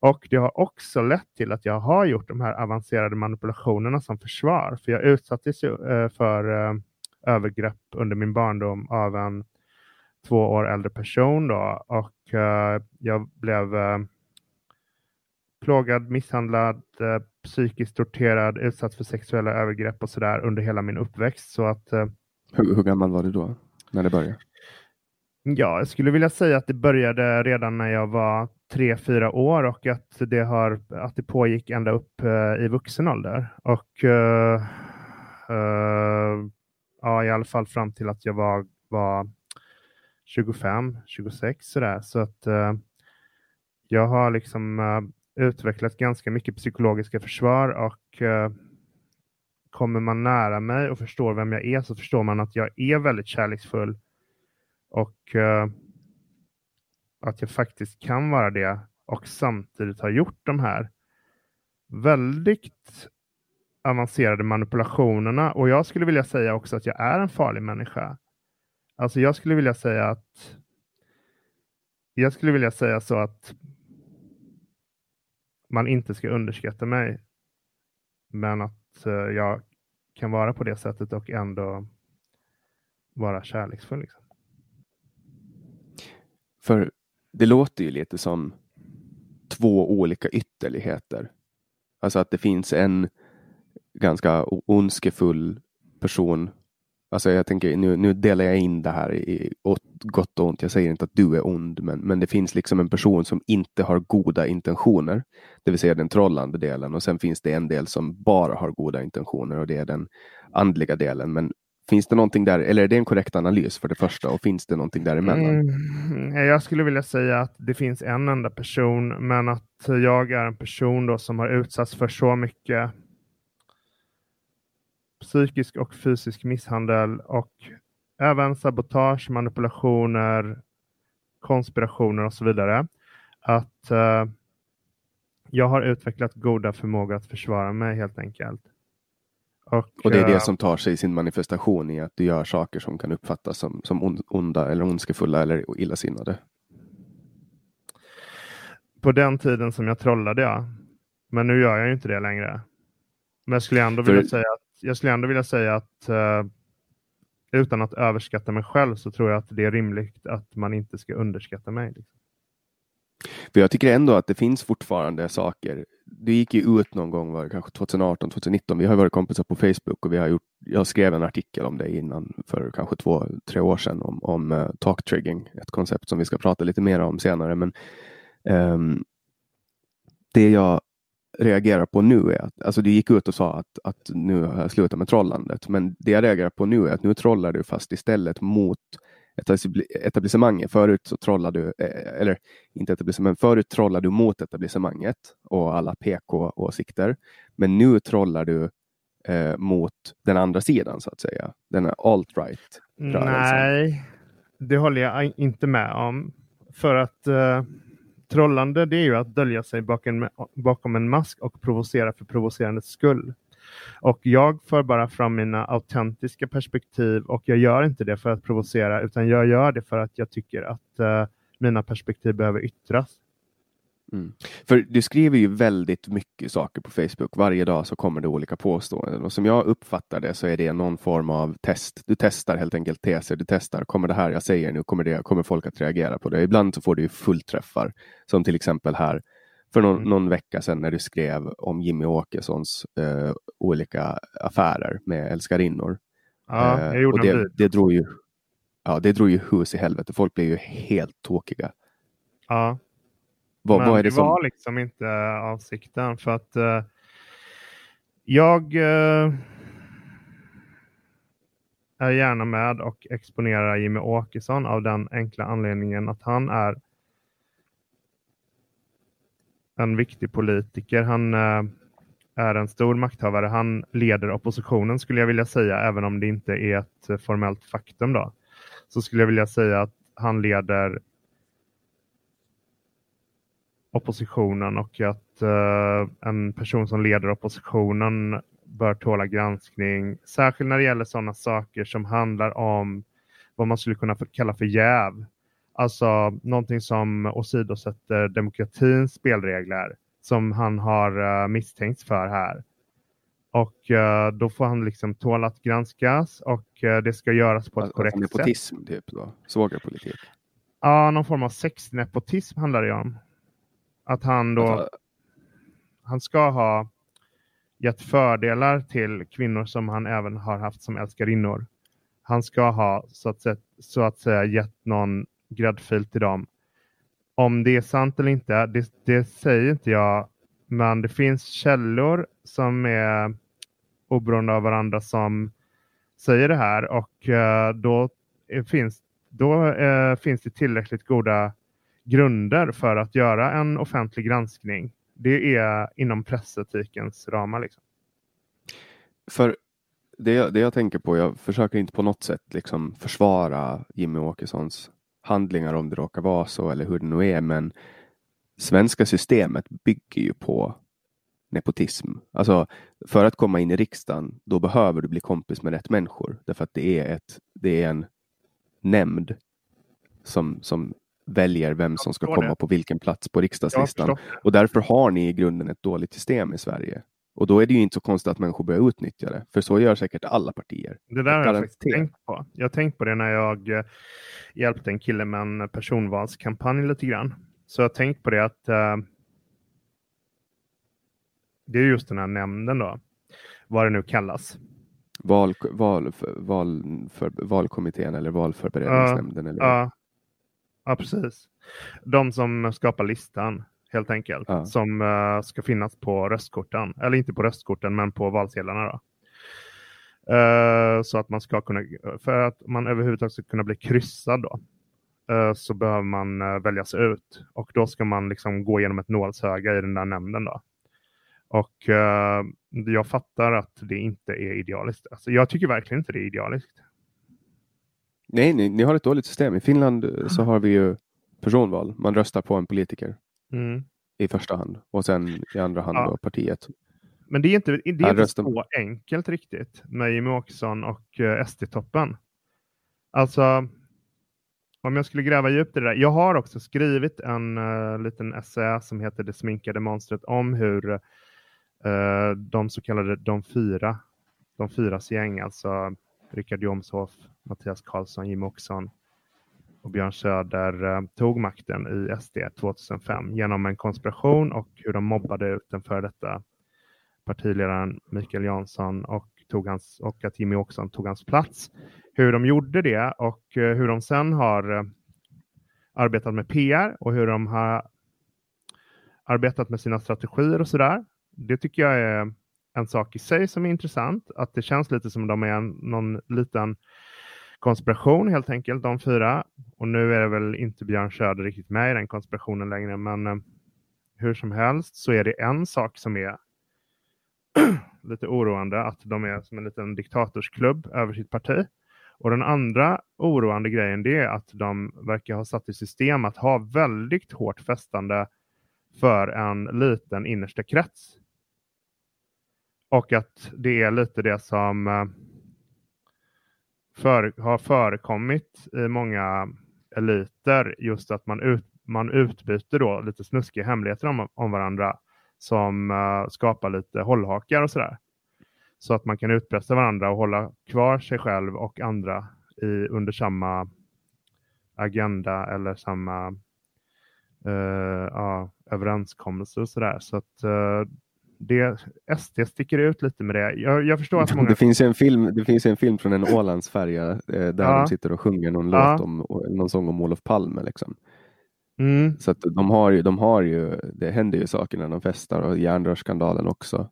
Och det har också lett till att jag har gjort de här avancerade manipulationerna som försvar. För jag utsattes ju uh, för övergrepp under min barndom av en två år äldre person då och eh, jag blev eh, plågad, misshandlad, eh, psykiskt torterad, utsatt för sexuella övergrepp och sådär under hela min uppväxt. Så att Hur, hur gammal var du då? När det började? ja, jag skulle vilja säga att det började redan när jag var tre, fyra år och att det, har, att det pågick ända upp i vuxen ålder. Och eh, eh, ja, i alla fall fram till att jag var, var 25, 26 sådär. Så att eh, jag har liksom eh, utvecklat ganska mycket psykologiska försvar och eh, kommer man nära mig och förstår vem jag är så förstår man att jag är väldigt kärleksfull och eh, att jag faktiskt kan vara det och samtidigt har gjort de här väldigt avancerade manipulationerna. Och jag skulle vilja säga också att jag är en farlig människa. Alltså jag skulle vilja säga att jag skulle vilja säga så att man inte ska underskatta mig. Men att eh, jag kan vara på det sättet och ändå vara kärleksfull. Liksom. För det låter ju lite som två olika ytterligheter. Alltså att det finns en ganska ondskefull person Alltså jag tänker, nu, nu delar jag in det här i gott och ont. Jag säger inte att du är ond, men, men det finns liksom en person som inte har goda intentioner, det vill säga den trollande delen. Och sen finns det en del som bara har goda intentioner och det är den andliga delen. Men finns det någonting där, eller är det en korrekt analys för det första och finns det någonting däremellan? Mm, jag skulle vilja säga att det finns en enda person, men att jag är en person då som har utsatts för så mycket psykisk och fysisk misshandel och även sabotage, manipulationer, konspirationer och så vidare. Att uh, jag har utvecklat goda förmågor att försvara mig helt enkelt. Och, och, det är det uh, som tar sig sin manifestation i att du gör saker som kan uppfattas som, som onda eller ondskefulla eller illasinnade. På den tiden som jag trollade, ja. Men nu gör jag inte det längre. Men jag skulle ändå För... vilja säga att jag skulle ändå vilja säga att eh, utan att överskatta mig själv så tror jag att det är rimligt att man inte ska underskatta mig. Liksom. För jag tycker ändå att det finns fortfarande saker. Du gick ju ut någon gång, var det kanske 2018, 2019. Vi har varit kompisar på Facebook och vi har gjort, jag skrev en artikel om det innan för kanske två, tre år sedan om, om uh, talk trigging, ett koncept som vi ska prata lite mer om senare. Men um, det jag reagerar på nu är att, alltså du gick ut och sa att, att nu har jag slutat med trollandet, men det jag reagerar på nu är att nu trollar du fast istället mot etablissemanget. Förut så trollade du, eh, eller inte etablissemanget, förut trollade du mot etablissemanget och alla PK-åsikter. Men nu trollar du eh, mot den andra sidan så att säga, den alt-right. Nej, det håller jag inte med om. För att eh, Trollande det är ju att dölja sig bakom, en mask och provocera för provocerandets skull. Och jag för bara fram mina autentiska perspektiv och jag gör inte det för att provocera utan jag gör det för att jag tycker att uh, mina perspektiv behöver yttras. Mm. För du skriver ju väldigt mycket saker på Facebook. Varje dag så kommer det olika påståenden och som jag uppfattar det så är det någon form av test. Du testar helt enkelt teser. Du testar, kommer det här jag säger nu, kommer, det, kommer folk att reagera på det? Ibland så får du ju fullträffar som till exempel här för någon, mm. någon vecka sedan när du skrev om Jimmy Åkessons eh, olika affärer med älskarinnor. Ja, jag gjorde och det, det, drog ju, ja, det drog ju hus i helvete. Folk blev ju helt tåkiga. Ja, vad, Men vad är det, det som... var liksom inte avsikten för att uh, jag uh, är gärna med och exponerar Jimmy Åkesson av den enkla anledningen att han är en viktig politiker. Han uh, är en stor makthavare. Han leder oppositionen skulle jag vilja säga, även om det inte är ett formellt faktum. Då. Så skulle jag vilja säga att han leder oppositionen och att uh, en person som leder oppositionen bör tåla granskning. Särskilt när det gäller sådana saker som handlar om vad man skulle kunna kalla för jäv. Alltså någonting som åsidosätter demokratins spelregler som han har uh, misstänkts för här. Och uh, då får han liksom tåla att granskas och uh, det ska göras på ett alltså, korrekt nepotism, sätt. Nepotism, typ då? Svågerpolitik? Ja, någon form av sexnepotism handlar det om. Att han då alltså... han ska ha gett fördelar till kvinnor som han även har haft som älskarinnor. Han ska ha så att, säga, så att säga gett någon gräddfil till dem. Om det är sant eller inte, det, det säger inte jag. Men det finns källor som är oberoende av varandra som säger det här och uh, då, finns, då uh, finns det tillräckligt goda grunder för att göra en offentlig granskning. Det är inom pressetikens ramar. Liksom. För det jag, det jag tänker på, jag försöker inte på något sätt liksom försvara Jimmy Åkessons handlingar om det råkar vara så eller hur det nu är, men svenska systemet bygger ju på nepotism. Alltså för att komma in i riksdagen, då behöver du bli kompis med rätt människor. Därför att det är, ett, det är en nämnd som, som väljer vem som ska komma på vilken plats på riksdagslistan. Och därför har ni i grunden ett dåligt system i Sverige. Och då är det ju inte så konstigt att människor börjar utnyttja det, för så gör säkert alla partier. Det där har jag faktiskt tänkt på. Jag har tänkt på det när jag eh, hjälpte en kille med en personvalskampanj lite grann. Så jag har tänkt på det att uh, det är just den här nämnden då, vad det nu kallas. Val, val, val, för, valkommittén eller valförberedningsnämnden? eller? Ja. Ja, precis. De som skapar listan helt enkelt. Ja. Som eh, ska finnas på röstkorten. Eller inte på röstkorten men på valsedlarna. Då. Eh, så att man ska kunna, för att man överhuvudtaget ska kunna bli kryssad då. eh, så behöver man väljas ut. Och då ska man liksom gå igenom ett nålsöga i den där nämnden då. Och jag fattar att det inte är idealiskt. Alltså, jag tycker verkligen inte det är idealiskt. Nej, ni, ni har ett dåligt system. I Finland eh, så har vi ju personval. Man röstar på en politiker Mm. i första hand och sen i andra hand Ja. då partiet. Men det är inte, det är inte rösten- så enkelt riktigt med Jimmie Åkesson och uh, SD-toppen. Alltså, om jag skulle gräva djupt i det där. Jag har också skrivit en eh, liten essä som heter Det sminkade monstret om hur eh, de så kallade de fyra, de fyras gäng, alltså Richard Jomshof, Mattias Karlsson, Jimmie Åkesson och Björn Söder eh, tog makten i SD 2005 genom en konspiration och hur de mobbade ut den före detta partiledaren Mikael Jansson och, tog hans, och att Jimmy Åkesson tog hans plats. Hur de gjorde det och eh, hur de sen har eh, arbetat med PR och hur de har arbetat med sina strategier och sådär. Det tycker jag är en sak i sig som är intressant. Att det känns lite som de är en, någon liten konspiration helt enkelt, de fyra. Och nu är det väl inte Björn Söder riktigt med i den konspirationen längre, men eh, hur som helst så är det en sak som är lite oroande, att de är som en liten diktatorsklubb över sitt parti. Och den andra oroande grejen det är att de verkar ha satt i system att ha väldigt hårt fästande för en liten innersta krets. Och att det är lite det som eh, för, har förekommit i många eliter, just att man, ut, man utbyter då lite snuskiga hemligheter om, om varandra som eh, skapar lite hållhakar och sådär. Så att man kan utpressa varandra och hålla kvar sig själv och andra i, under samma agenda eller samma uh, uh, överenskommelse och sådär. Så att det, SD sticker ut lite med det. Jag, jag förstår att många... Det finns en film, det finns en film från en Ålandsfärja eh, där Ja. de sitter och sjunger någon Ja. låt om någon sång om Olof Palme. Liksom. Mm, Så att de har ju, de har ju, det händer ju saker när de festar och järnrörsskandalen också.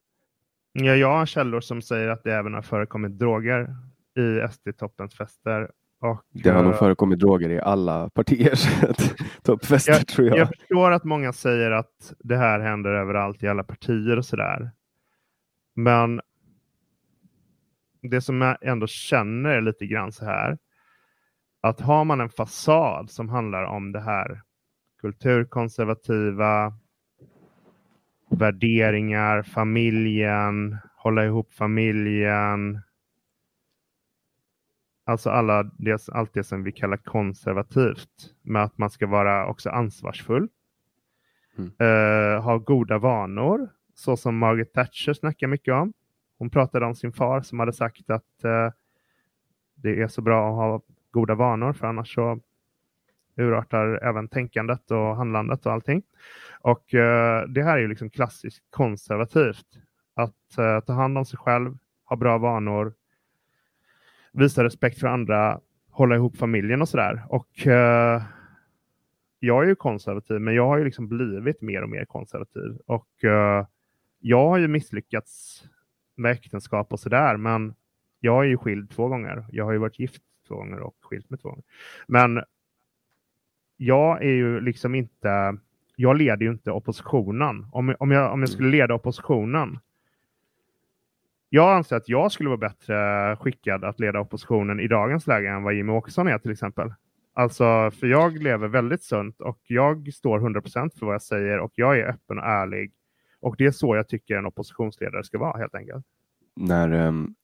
ja, jag har källor som säger att det även har förekommit droger i SD-toppens fester. Och, Det har nog eh, förekommit droger i alla partiers toppfester Jag- tror jag. Jag förstår att många säger att det här händer överallt i alla partier och sådär. Men det som jag ändå känner är lite grann så här. Att har man en fasad som handlar om det här kulturkonservativa värderingar, familjen, hålla ihop familjen. Alltså alla det, allt det som vi kallar konservativt. Med att man ska vara också ansvarsfull. Mm. Eh, ha goda vanor. Så som Margaret Thatcher snackar mycket om. Hon pratade om sin far som hade sagt att eh, det är så bra att ha goda vanor för annars så urartar även tänkandet och handlandet och allting. Och eh, det här är ju liksom klassiskt konservativt. Att eh, ta hand om sig själv, ha bra vanor, visa respekt för andra, hålla ihop familjen och sådär. Och eh, jag är ju konservativ, men jag har ju liksom blivit mer och mer konservativ. Och eh, jag har ju misslyckats med äktenskap och sådär, men jag är ju skild två gånger. Jag har ju varit gift två gånger och skilt mig två gånger. Men jag är ju liksom inte, jag leder ju inte oppositionen. Om, om, jag, om jag skulle leda oppositionen. Jag anser att jag skulle vara bättre skickad att leda oppositionen i dagens läge än vad Jimmie Åkesson är till exempel. Alltså, för jag lever väldigt sunt och jag står 100% för vad jag säger och jag är öppen och ärlig. Och det är så jag tycker en oppositionsledare ska vara helt enkelt. När um,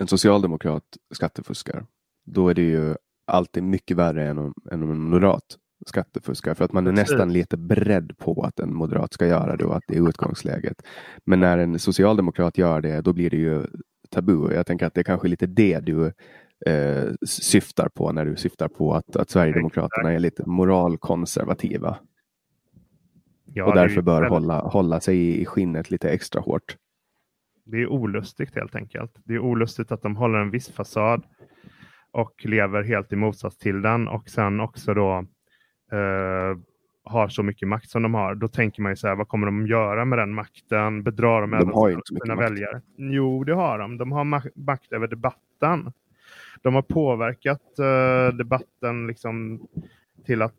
en socialdemokrat skattefuskar, då är det ju alltid mycket värre än om, än om en moderat skattefuskar. För att man är nästan lite beredd på att en moderat ska göra det och att det är utgångsläget. Men när en socialdemokrat gör det, då blir det ju tabu. Jag tänker att det är kanske lite det du eh, syftar på när du syftar på att, att Sverigedemokraterna är lite moralkonservativa. Ja, och därför bör väldigt- hålla, hålla sig i, i skinnet lite extra hårt. Det är olustigt helt enkelt. Det är olustigt att de håller en viss fasad och lever helt i motsats till den och sen också då eh, har så mycket makt som de har. Då tänker man ju så här, vad kommer de göra med den makten? Bedrar de, De även har sina, sina makt. väljare? Jo, det har de. De har ma- makt över debatten. De har påverkat eh, debatten liksom till att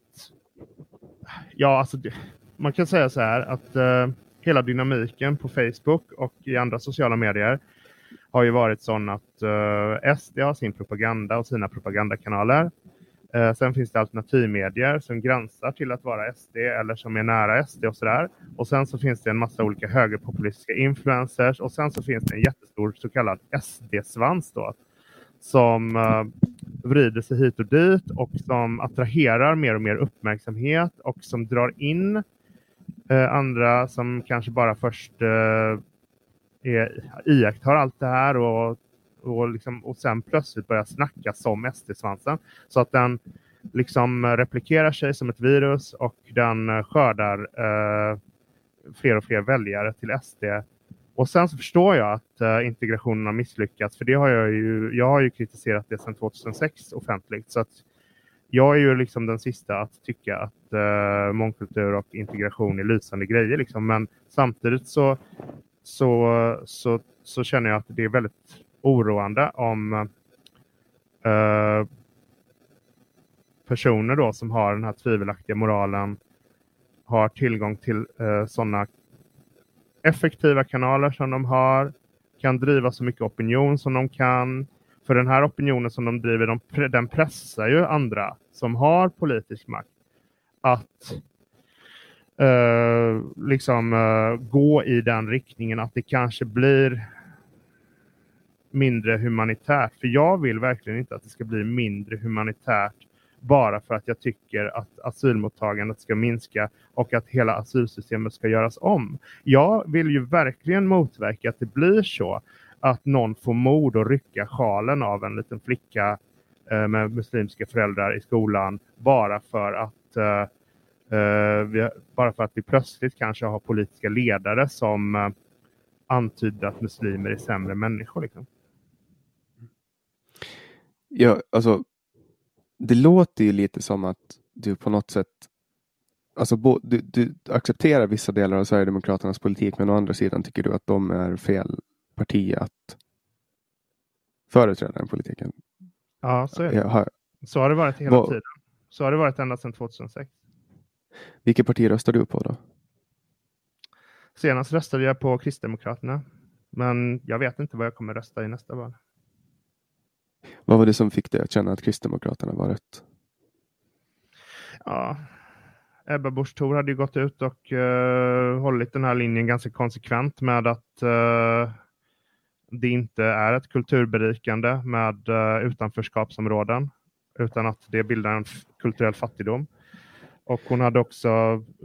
Ja, alltså det, man kan säga så här att eh, hela dynamiken på Facebook och i andra sociala medier har ju varit sån att eh, SD har sin propaganda och sina propagandakanaler. Eh, sen finns det alternativmedier som gränsar till att vara SD eller som är nära SD och sådär. Och sen så finns det en massa olika högerpopulistiska influencers och sen så finns det en jättestor så kallad SD-svans då som eh, vrider sig hit och dit och som attraherar mer och mer uppmärksamhet och som drar in eh, andra som kanske bara först eh, är, iakttar allt det här och, och, liksom, och sen plötsligt börjar snacka som SD-svansen. Så att den liksom replikerar sig som ett virus och den eh, skördar eh, fler och fler väljare till SD. Och sen så förstår jag att eh, integrationen har misslyckats, för det har jag ju, jag har ju kritiserat det sedan 2006 offentligt. Så att jag är ju liksom den sista att tycka att eh, mångkultur och integration är lysande grejer. Liksom. Men samtidigt så, så, så, så känner jag att det är väldigt oroande om eh, personer då som har den här tvivelaktiga moralen har tillgång till eh, sådana effektiva kanaler som de har, kan driva så mycket opinion som de kan. För den här opinionen som de driver, de, den pressar ju andra som har politisk makt att eh, liksom eh, gå i den riktningen att det kanske blir mindre humanitärt. För jag vill verkligen inte att det ska bli mindre humanitärt bara för att jag tycker att asylmottagandet ska minska och att hela asylsystemet ska göras om. Jag vill ju verkligen motverka att det blir så att någon får mod att rycka sjalen av en liten flicka eh, med muslimska föräldrar i skolan bara för att eh, eh vi, bara för att vi plötsligt kanske har politiska ledare som eh, antyder att muslimer är sämre människor. Liksom. Ja, alltså, det låter ju lite som att du på något sätt Alltså, bo, du, du accepterar vissa delar av Sverigedemokraternas politik men å andra sidan tycker du att de är fel parti att företräda den politiken. Ja, så är det. Har, Så har det varit hela Vad- tiden. Så har det varit ända sedan 2006. vilket parti röstar du på då? Senast röstade jag på Kristdemokraterna. Men jag vet inte vad jag kommer rösta i nästa val. Vad var det som fick dig att känna att Kristdemokraterna var rätt? Ja, Ebba Busch Thor hade ju gått ut och uh, hållit den här linjen ganska konsekvent med att uh, det inte är ett kulturberikande med uh, utanförskapsområden utan att det bildar en kulturell fattigdom. Och hon hade också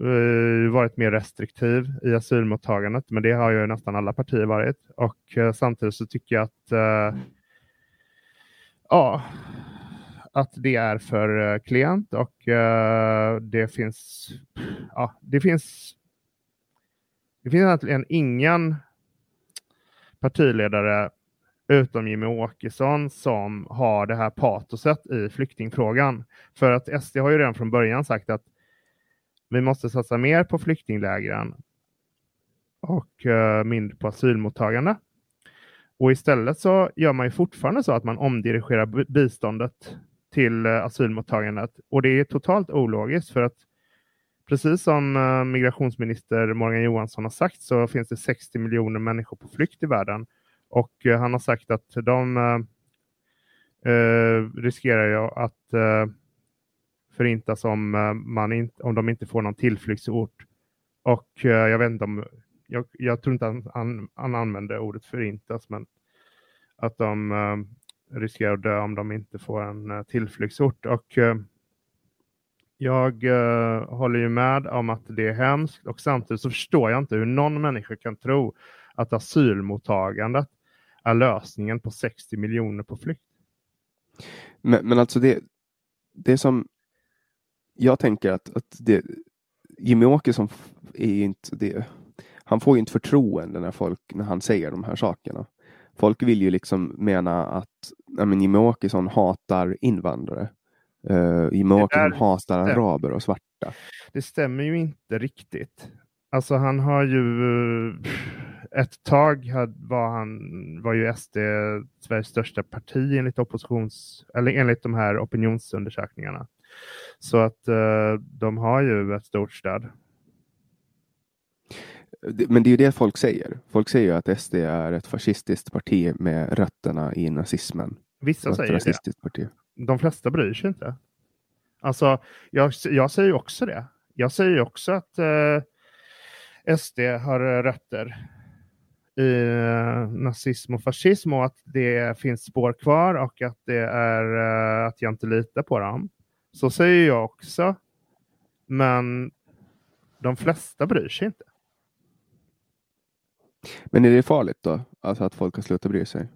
uh, varit mer restriktiv i asylmottagandet, men det har ju nästan alla partier varit. Och uh, samtidigt så tycker jag att ja, att det är för eh, klient klent och eh, det finns, ja, det finns, det finns egentligen ingen partiledare utom Jimmy Åkesson som har det här patoset i flyktingfrågan. För att SD har ju redan från början sagt att vi måste satsa mer på flyktinglägren och eh, mindre på asylmottagande. Och istället så gör man ju fortfarande så att man omdirigerar biståndet till eh, asylmottagandet. Och det är totalt ologiskt för att precis som eh, migrationsminister Morgan Johansson har sagt så finns det 60 miljoner människor på flykt i världen. Och eh, han har sagt att de eh, riskerar ju att eh, förintas om, man in, om de inte får någon tillflyktsort. Och eh, jag vet inte om, jag, jag tror inte han, han, han använde ordet förintas, men att de eh, riskerar att dö om de inte får en eh, tillflyktsort. Och eh, jag eh, håller ju med om att det är hemskt och samtidigt så förstår jag inte hur någon människa kan tro att asylmottagandet är lösningen på 60 miljoner på flykt. Men, men alltså det, det som jag tänker att, att det, Jimmy Åkesson är ju inte det. Han får ju inte förtroende när folk, när han säger de här sakerna. Folk vill ju liksom mena att ja, men Jimmie Åkesson hatar invandrare. Uh, Jimmie Åkesson hatar araber och svarta. Det stämmer ju inte riktigt. Alltså han har ju ett tag var han var ju SD Sveriges största parti enligt oppositions eller enligt de här opinionsundersökningarna. Så att uh, de har ju ett stort stöd. Men det är ju det folk säger. Folk säger ju att SD är ett fascistiskt parti med rötterna i nazismen. Vissa säger det. Parti. De flesta bryr sig inte. Alltså, jag, jag säger också det. Jag säger också att uh, SD har rötter i uh, nazism och fascism och att det finns spår kvar och att det är uh, att jag inte litar på dem. Så säger jag också. Men de flesta bryr sig inte. Men är det farligt då? Alltså att folk har slutat bry sig?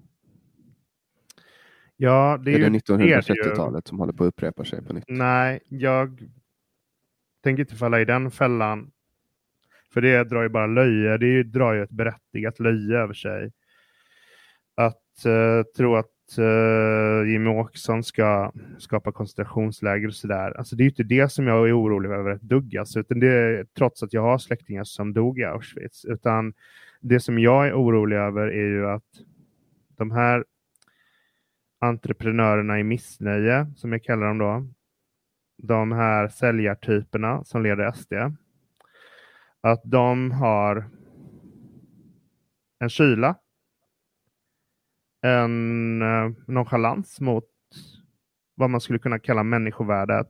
Ja, det är, är det 1930-talet som håller på att upprepa sig på nytt? Nej, jag tänker inte falla i den fällan. För det drar ju bara löje. Det drar ju ett berättigat löje över sig. Att uh, tro att uh, Jimmie Åkesson ska skapa koncentrationsläger och sådär. Alltså det är ju inte det som jag är orolig över ett dugg. Alltså, utan det är, trots att jag har släktingar som dog i Auschwitz. Utan det som jag är orolig över är ju att de här entreprenörerna i missnöje, som jag kallar dem då, de här säljartyperna som leder SD, att de har en kyla, en eh, nonchalans mot vad man skulle kunna kalla människovärdet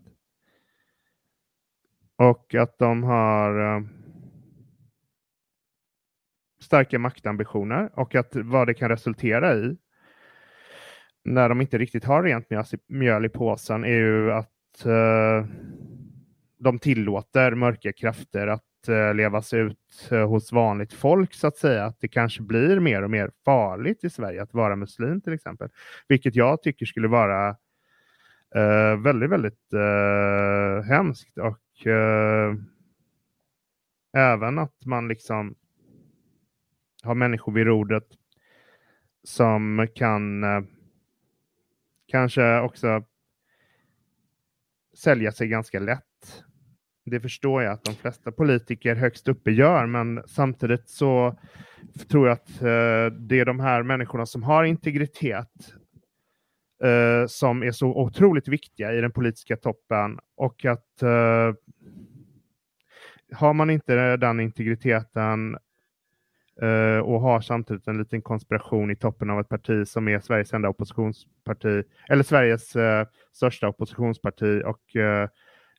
och att de har eh, starka maktambitioner och att vad det kan resultera i när de inte riktigt har rent mjöl i påsen är ju att eh, de tillåter mörka krafter att eh, levas ut eh, hos vanligt folk så att säga. Att det kanske blir mer och mer farligt i Sverige att vara muslim till exempel. Vilket jag tycker skulle vara eh, väldigt, väldigt eh, hemskt och eh, även att man liksom har människor vid rodret som kan eh, kanske också sälja sig ganska lätt. Det förstår jag att de flesta politiker högst uppe gör, men samtidigt så tror jag att eh, det är de här människorna som har integritet eh, som är så otroligt viktiga i den politiska toppen och att eh, har man inte den integriteten Eh, och har samtidigt en liten konspiration i toppen av ett parti som är Sveriges enda oppositionsparti, eller Sveriges eh, största oppositionsparti och eh,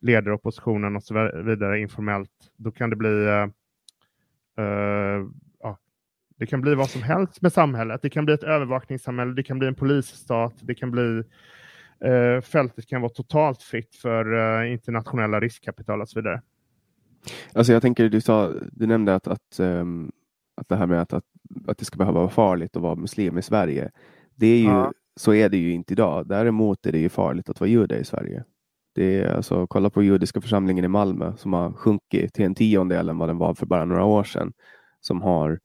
leder oppositionen och så vidare informellt, då kan det bli ja, det kan bli vad som helst med samhället. Det kan bli ett övervakningssamhälle, det kan bli en polisstat, det kan bli fältet kan vara totalt fritt för internationella riskkapital och så vidare. Alltså jag tänker, du, sa, du nämnde att, att um att det här med att, att, att det ska behöva vara farligt att vara muslim i Sverige. Det är ju, ja. Så är det ju inte idag. Däremot är det ju farligt att vara jude i Sverige. Det är, alltså, kolla på judiska församlingen i Malmö som har sjunkit till en tiondel än vad den var för bara några år sedan. Som har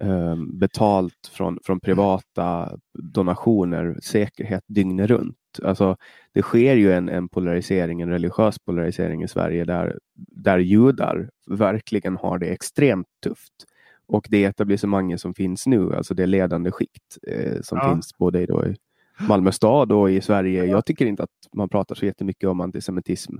eh, betalt från, från privata donationer, säkerhet dygnet runt. Alltså, det sker ju en, en polarisering, en religiös polarisering i Sverige där, där judar verkligen har det extremt tufft. Och det etablissemanget som finns nu, alltså det ledande skikt eh, som ja. finns både då i Malmö stad och i Sverige. Jag tycker inte att man pratar så jättemycket om antisemitism.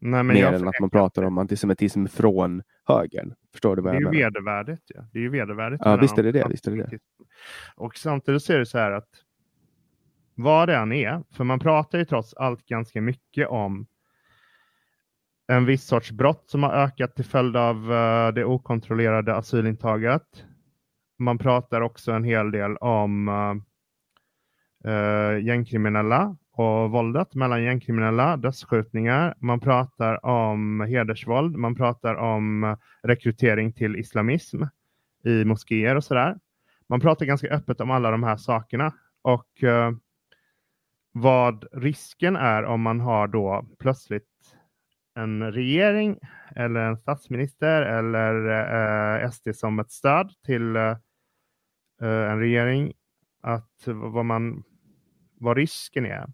Nej, men mer än att man pratar om antisemitism från högern. Förstår du vad jag menar? Det är ju vedervärdigt. Ja. Det är ju vedervärdigt. Ja, visst är det det. Visst är det, det. Och samtidigt så är det så här att vad det än är, för man pratar ju trots allt ganska mycket om en viss sorts brott som har ökat till följd av eh, det okontrollerade asylintaget. Man pratar också en hel del om uh, gängkriminella och våldet mellan gängkriminella, dödsskjutningar. Man pratar om hedersvåld, man pratar om rekrytering till islamism i moskéer och sådär. Man pratar ganska öppet om alla de här sakerna och vad risken är om man har då plötsligt en regering eller en statsminister eller eh, SD som ett stöd till eh, eh en regering att vad, man, vad risken är.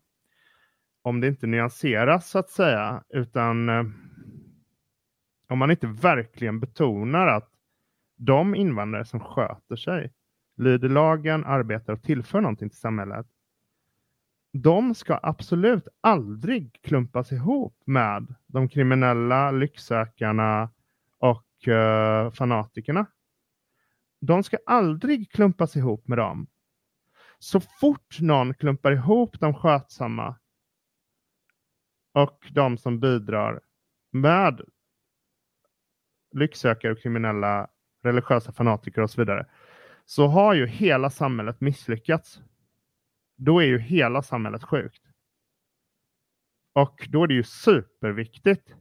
Om det inte nyanseras så att säga, utan eh, om man inte verkligen betonar att de invandrare som sköter sig, lyder lagen, arbetar och tillför någonting till samhället, de ska absolut aldrig klumpas ihop med de kriminella, lycksökarna och uh, fanatikerna. De ska aldrig klumpas ihop med dem. Så fort någon klumpar ihop de skötsamma och de som bidrar med lycksökare och kriminella, religiösa fanatiker och så vidare, så har ju hela samhället misslyckats då är ju hela samhället sjukt. Och då är det ju superviktigt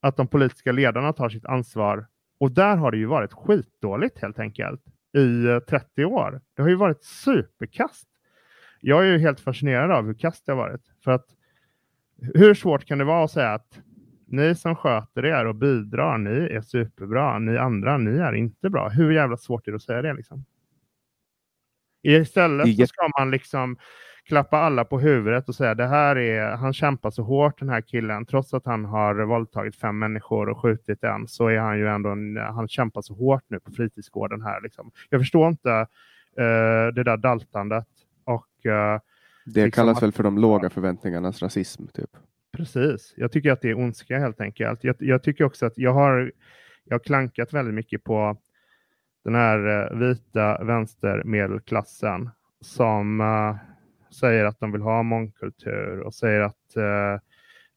att de politiska ledarna tar sitt ansvar. Och där har det ju varit skitdåligt helt enkelt i eh, 30 år. Det har ju varit superkast. Jag är ju helt fascinerad av hur kast det har varit. För att hur svårt kan det vara att säga att ni som sköter er och bidrar, ni är superbra. Ni andra, ni är inte bra. Hur jävla svårt är det att säga det liksom? Istället så ska man liksom klappa alla på huvudet och säga det här är, han kämpar så hårt den här killen, trots att han har våldtagit fem människor och skjutit en, så är han ju ändå, en, han kämpar så hårt nu på fritidsgården här. Liksom. Jag förstår inte uh, det där daltandet. Och, uh, det liksom kallas att, väl för de låga förväntningarnas rasism, typ? Precis. Jag tycker att det är ondska helt enkelt. Jag, jag tycker också att jag har, jag har klankat väldigt mycket på den här eh, vita vänstermedelklassen som eh, säger att de vill ha mångkultur och säger att eh,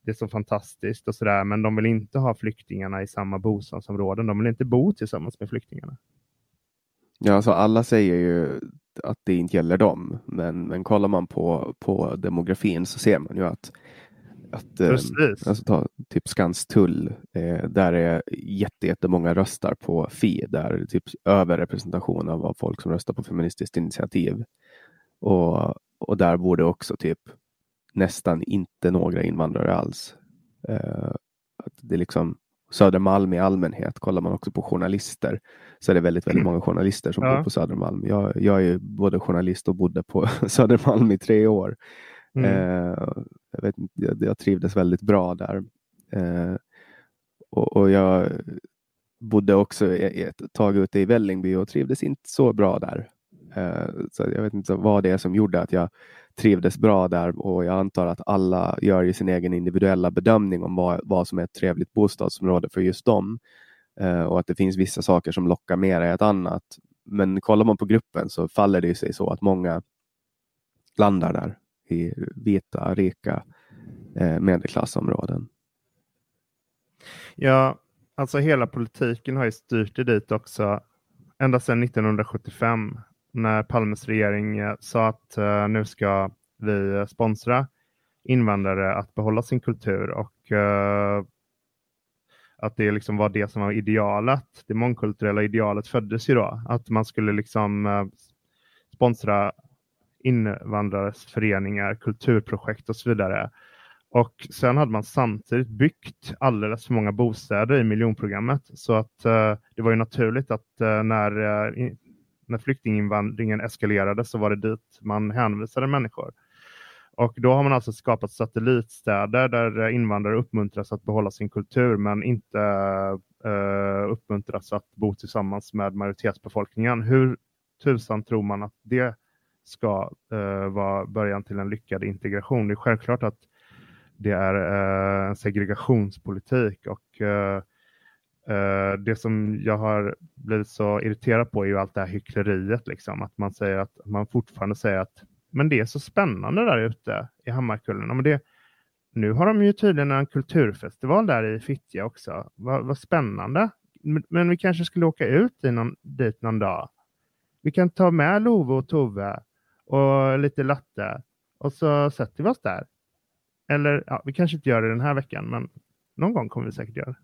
det är så fantastiskt och sådär, men de vill inte ha flyktingarna i samma bostadsområden. De vill inte bo tillsammans med flyktingarna. Ja, alltså alla säger ju att det inte gäller dem, men, men kollar man på, på demografin så ser man ju att att, eh, alltså ta typ Skanstull, eh, där är jättemånga röstar på Fi, där typ överrepresentation av folk som röstar på Feministiskt initiativ. Och, och där borde också typ nästan inte några invandrare alls. Eh, att det är liksom Södermalm i allmänhet, kollar man också på journalister så är det väldigt, väldigt många journalister som ja. bor på Södermalm. Jag, jag är både journalist och bodde på Södermalm i tre år. Mm. Eh, jag, vet, jag, jag trivdes väldigt bra där. Eh, och, och, jag bodde också ett tag ute i Vällingby och trivdes inte så bra där. Eh, så jag vet inte vad det är som gjorde att jag trivdes bra där och jag antar att alla gör ju sin egen individuella bedömning om vad, vad som är ett trevligt bostadsområde för just dem. Eh, och att det finns vissa saker som lockar mer än ett annat. Men kollar man på gruppen så faller det sig så att många landar där i vita, rika eh, medelklassområden. Ja, alltså hela politiken har ju styrt det dit också ända sedan 1975 när Palmes regering eh, sa att eh, nu ska vi sponsra invandrare att behålla sin kultur och eh, att det liksom var det som var idealet. Det mångkulturella idealet föddes ju då, att man skulle liksom sponsra invandrares föreningar, kulturprojekt och så vidare. Och sen hade man samtidigt byggt alldeles för många bostäder i miljonprogrammet. Så att eh, det var ju naturligt att eh, när, eh, när flyktinginvandringen eskalerade så var det dit man hänvisade människor. Och då har man alltså skapat satellitstäder där invandrare uppmuntras att behålla sin kultur men inte uppmuntras att bo tillsammans med majoritetsbefolkningen. Hur tusan tror man att det ska eh, vara början till en lyckad integration. Det är självklart att det är uh, en segregationspolitik och eh, eh, det som jag har blivit så irriterad på är ju allt det här hyckleriet, liksom. att man säger att man fortfarande säger att men det är så spännande där ute i Hammarkullen. Men det, nu har de ju tydligen en kulturfestival där i Fittja också. Vad, vad spännande. Men, men, vi kanske skulle åka ut i någon, dit någon dag. Vi kan ta med Love och Tove och lite latte och så sätter vi oss där. Eller ja, vi kanske inte gör det den här veckan, men någon gång kommer vi säkert göra det.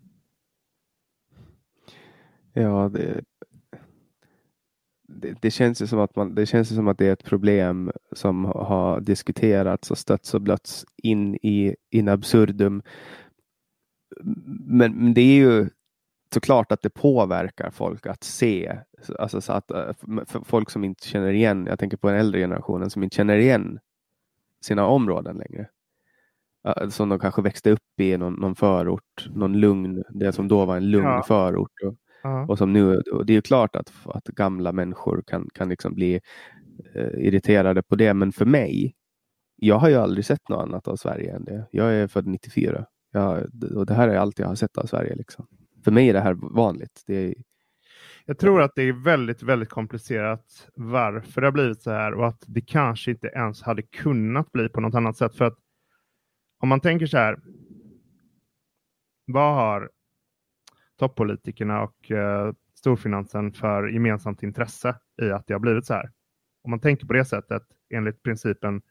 Ja, det, det, det, känns ju som att man, det känns som att det är ett problem som har diskuterats och stötts och blötts in i in absurdum men, men det är ju såklart att det påverkar folk att se, alltså så att eh, folk som inte känner igen, jag tänker på den äldre generationen som inte känner igen sina områden längre. Som de kanske växte upp i någon, någon förort, någon lugn, det som då var en lugn ja. förort. Och, ja. och som nu, och det är klart att, att gamla människor kan, kan liksom bli eh, irriterade på det, men för mig, jag har ju aldrig sett något annat av Sverige än det. Jag är född 94 jag, och det här är allt jag har sett av Sverige. Liksom. För mig är det här vanligt. Det är, jag tror att det är väldigt, väldigt komplicerat varför det har blivit så här och att det kanske inte ens hade kunnat bli på något annat sätt. För att om man tänker så här. Vad har toppolitikerna och eh, storfinansen för gemensamt intresse i att det har blivit så här? Om man tänker på det sättet enligt principen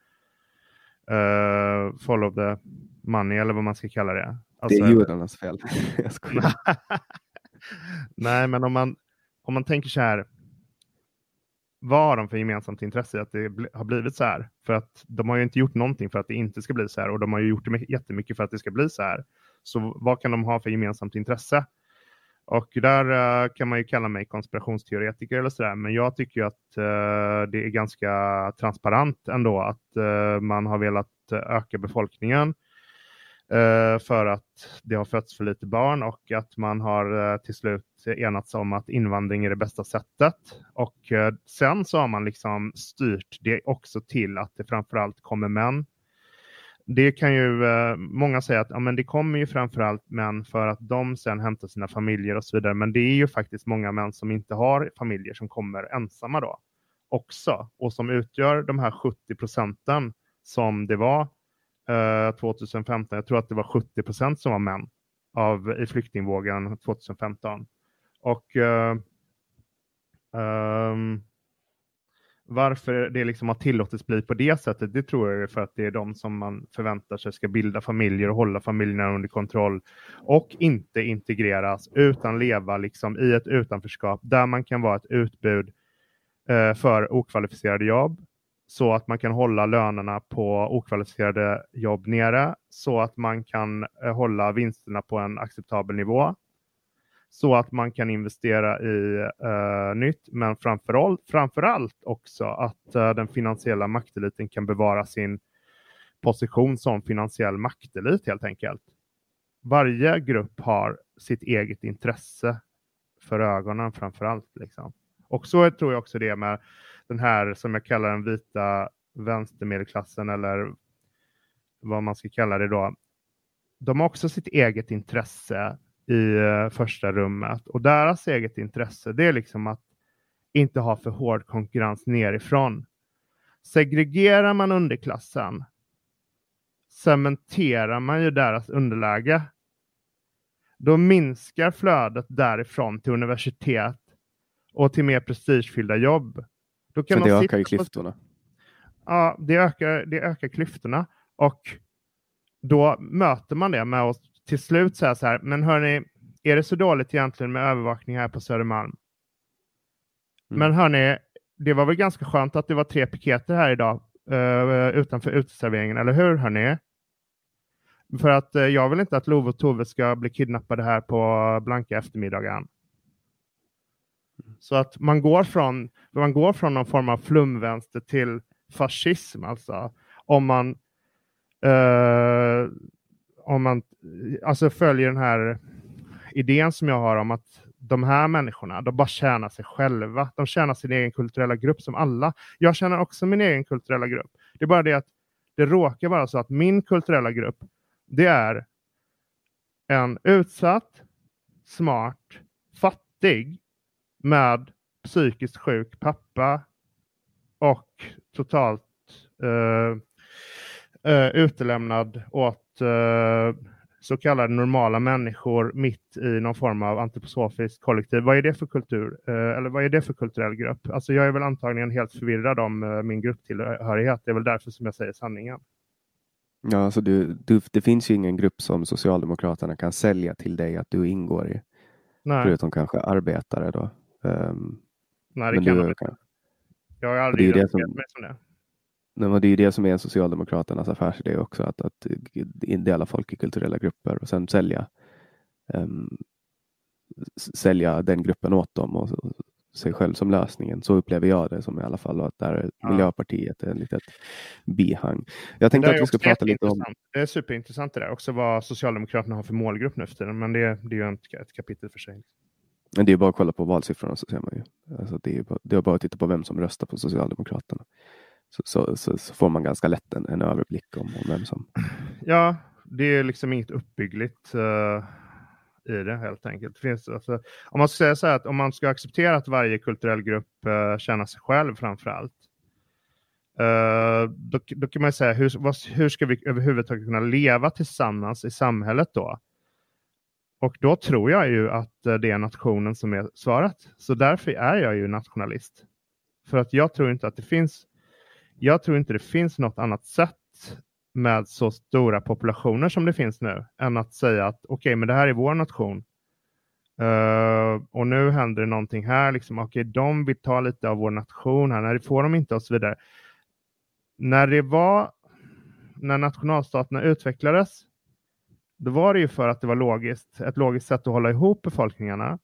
uh, follow the money eller vad man ska kalla det. Alltså, det är judarnas fel. Jag skojar. Nej, men om man, om man tänker så här. Vad har de för gemensamt intresse i att det har blivit så här? För att de har ju inte gjort någonting för att det inte ska bli så här och de har ju gjort det jättemycket för att det ska bli så här. Så vad kan de ha för gemensamt intresse? Och där uh, kan man ju kalla mig konspirationsteoretiker eller sådär, men jag tycker att uh, det är ganska transparent ändå att uh, man har velat öka befolkningen Eh, för att det har fötts för lite barn och att man har eh, till slut enats om att invandring är det bästa sättet. Och eh, sen så har man liksom styrt det också till att det framförallt kommer män. Det kan ju många säga att ja, men det kommer ju framförallt män för att de sen hämtar sina familjer och så vidare. Men det är ju faktiskt många män som inte har familjer som kommer ensamma då också och som utgör de här 70 procenten som det var Eh, 2015. Jag tror att det var 70 procent som var män av, i flyktingvågen 2015. Och uh, um, varför det liksom har tillåtits bli på det sättet, det tror jag är för att det är de som man förväntar sig ska bilda familjer och hålla familjerna under kontroll och inte integreras utan leva liksom i ett utanförskap där man kan vara ett utbud eh, för okvalificerade jobb så att man kan hålla lönerna på okvalificerade jobb nere, så att man kan eh, hålla vinsterna på en acceptabel nivå, så att man kan investera i uh, nytt, men framför, framförallt också att uh, den finansiella makteliten kan bevara sin position som finansiell maktelit helt enkelt. Varje grupp har sitt eget intresse för ögonen framför allt. Liksom. Och så tror jag också det med den här som jag kallar den vita vänstermedelklassen eller vad man ska kalla det då. De har också sitt eget intresse i eh, första rummet och deras eget intresse det är liksom att inte ha för hård konkurrens nerifrån. Segregerar man underklassen cementerar man ju deras underläge. Då minskar flödet därifrån till universitet och till mer prestigefyllda jobb. Då kan För det ökar ju klyftorna. Ja, det ökar, det ökar klyftorna och då möter man det med att till slut säga så här, men hörni, är det så dåligt egentligen med övervakning här på Södermalm? Mm. Men hörni, det var väl ganska skönt att det var tre piketer här idag uh, utanför uteserveringen, eller hur hörni? För att uh, jag vill inte att Love och Tove ska bli kidnappade här på blanka eftermiddagen. Så att man går från, man går från någon form av flumvänster till fascism alltså. Om man, eh, om man alltså följer den här idén som jag har om att de här människorna, de bara tjänar sig själva. De tjänar sin egen kulturella grupp som alla. Jag känner också min egen kulturella grupp. Det är bara det att det råkar vara så att min kulturella grupp, det är en utsatt, smart, fattig med psykiskt sjuk pappa och totalt uh, uh, utelämnad åt uh, så kallade normala människor mitt i någon form av antroposofiskt kollektiv. Vad är det för kultur? eller vad är det för kulturell grupp? Alltså jag är väl antagligen helt förvirrad om min grupptillhörighet. Det är väl därför som jag säger sanningen. Ja, alltså du, du, det finns ju ingen grupp som Socialdemokraterna kan sälja till dig att du ingår i. Nej. Förutom kanske arbetare då. Um, Nej, det kan man inte. Jag har aldrig identifierat mig som det. Nej, det är det som är Socialdemokraternas affärsidé också, att, att dela folk i kulturella grupper och sen sälja um, sälja den gruppen åt dem och sig själv som lösningen. Så upplever jag det som i alla fall. Och att där ja. Miljöpartiet är ett litet bihang. Jag tänkte att vi ska prata lite om... Det är superintressant det där också vad Socialdemokraterna har för målgrupp nu för tiden. Men det, det är ju ett kapitel för sig. Men det är bara att kolla på valsiffrorna så ser man ju. Alltså det, är bara, det är bara att titta på vem som röstar på Socialdemokraterna. Så, så, så, så får man ganska lätt en, en överblick om, om, vem som... Ja, det är liksom inget uppbyggligt uh, i det helt enkelt. Det finns, alltså, om man ska säga så här att om man ska acceptera att varje kulturell grupp uh, känner sig själv framför allt. Uh, eh, då, då, kan man säga hur, vad, hur ska vi överhuvudtaget kunna leva tillsammans i samhället då? Och då tror jag ju att eh, det är nationen som är svaret. Så därför är jag ju nationalist. För att jag tror inte att det finns, jag tror inte det finns något annat sätt med så stora populationer som det finns nu än att säga att okej, okay, men det här är vår nation. Uh, och nu händer det någonting här, liksom, okej, okay, de vill ta lite av vår nation här, nej, det får de inte och så vidare. När det var, när nationalstaterna utvecklades, då var det ju för att det var logiskt, ett logiskt sätt att hålla ihop befolkningarna.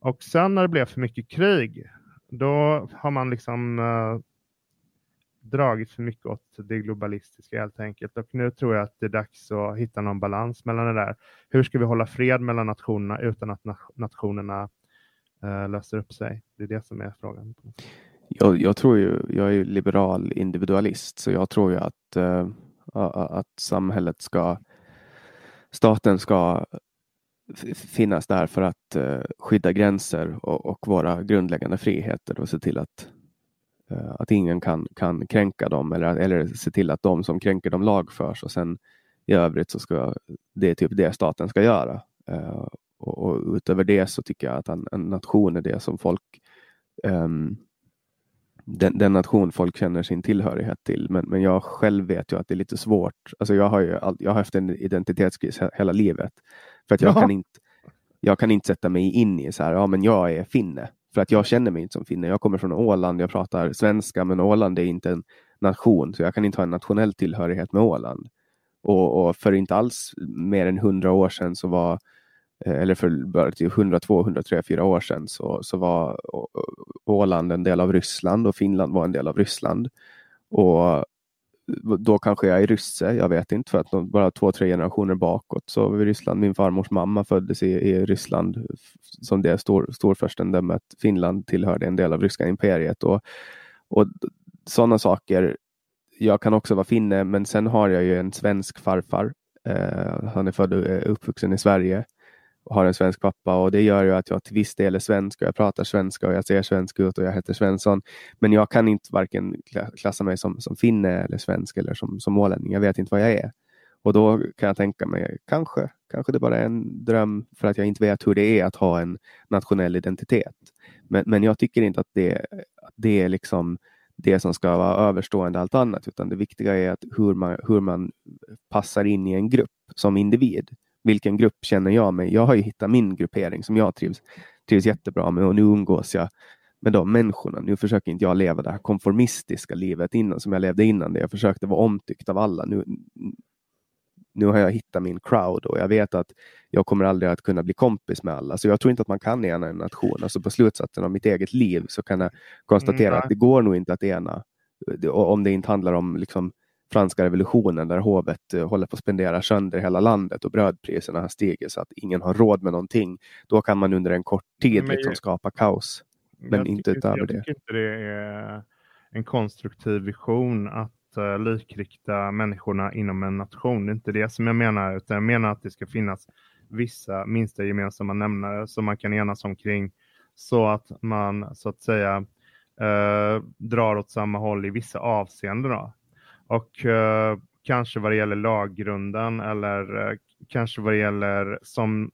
Och sen när det blev för mycket krig, då har man liksom eh, dragit för mycket åt det globalistiska helt enkelt. Och nu tror jag att det är dags att hitta någon balans mellan det där. Hur ska vi hålla fred mellan nationerna utan att nationerna eh, löser upp sig? Det är det som är frågan. Jag, jag tror ju, jag är liberal individualist, så jag tror ju att, eh, att samhället ska staten ska finnas där för att uh, skydda gränser och, och, våra grundläggande friheter och se till att, uh, att ingen kan, kan kränka dem eller, eller se till att de som kränker dem lagförs och sen i övrigt så ska det är typ det staten ska göra. Uh, och, och, utöver det så tycker jag att en, en nation är det som folk um, den, den, nation folk känner sin tillhörighet till. Men, men jag själv vet ju att det är lite svårt. Alltså jag har ju jag har haft en identitetskris hela livet. För att jag kan, inte, jag kan inte sätta mig in i så här, ja men jag är finne. För att jag känner mig inte som finne. Jag kommer från Åland, jag pratar svenska, men Åland är inte en nation, så jag kan inte ha en nationell tillhörighet med Åland. Och, och för inte alls mer än hundra år sedan så var Eh, eller för bara 102, 103, 4 år sedan så, så var Åland en del av Ryssland och Finland var en del av Ryssland. Och eh, då kanske jag är rysse, jag vet inte, för att bara två, tre generationer bakåt så var Ryssland, min farmors mamma föddes i, i Ryssland som det stor, storfurstendömet. Finland tillhörde en del av ryska imperiet och, och sådana saker. Jag kan också vara finne, men sen har jag ju en svensk farfar. Eh, han är född och uppvuxen i Sverige har en svensk pappa och det gör ju att jag till viss del är svensk och jag pratar svenska och jag ser svensk ut och jag heter Svensson. Men jag kan inte varken klassa mig som, som finne eller svensk eller som, som ålänning. Jag vet inte vad jag är. Och då kan jag tänka mig, kanske, kanske det bara är en dröm för att jag inte vet hur det är att ha en nationell identitet. Men, men jag tycker inte att det, att det är liksom det som ska vara överstående allt annat, utan det viktiga är att hur man, hur man passar in i en grupp som individ vilken grupp känner jag mig? Jag har ju hittat min gruppering som jag trivs, trivs jättebra med och nu umgås jag med de människorna. Nu försöker inte jag leva det här konformistiska livet innan som jag levde innan. Det jag försökte vara omtyckt av alla. Nu, nu har jag hittat min crowd och jag vet att jag kommer aldrig att kunna bli kompis med alla. Så jag tror inte att man kan ena en nation. Alltså på slutsatsen av mitt eget liv så kan jag konstatera mm, att det går nog inte att ena. Om det inte handlar om liksom franska revolutionen där hovet eh, håller på att spendera sönder hela landet och brödpriserna har stigit så att ingen har råd med någonting. Då kan man under en kort tid liksom jag, skapa kaos. Men inte utöver jag det. Jag tycker inte det är en konstruktiv vision att uh, likrikta människorna inom en nation. Det är inte det som jag menar, utan jag menar att det ska finnas vissa minsta gemensamma nämnare som man kan enas omkring så att man så att säga uh, drar åt samma håll i vissa avseenden. Då. Och eh, kanske vad det gäller laggrunden eller eh, kanske vad det gäller som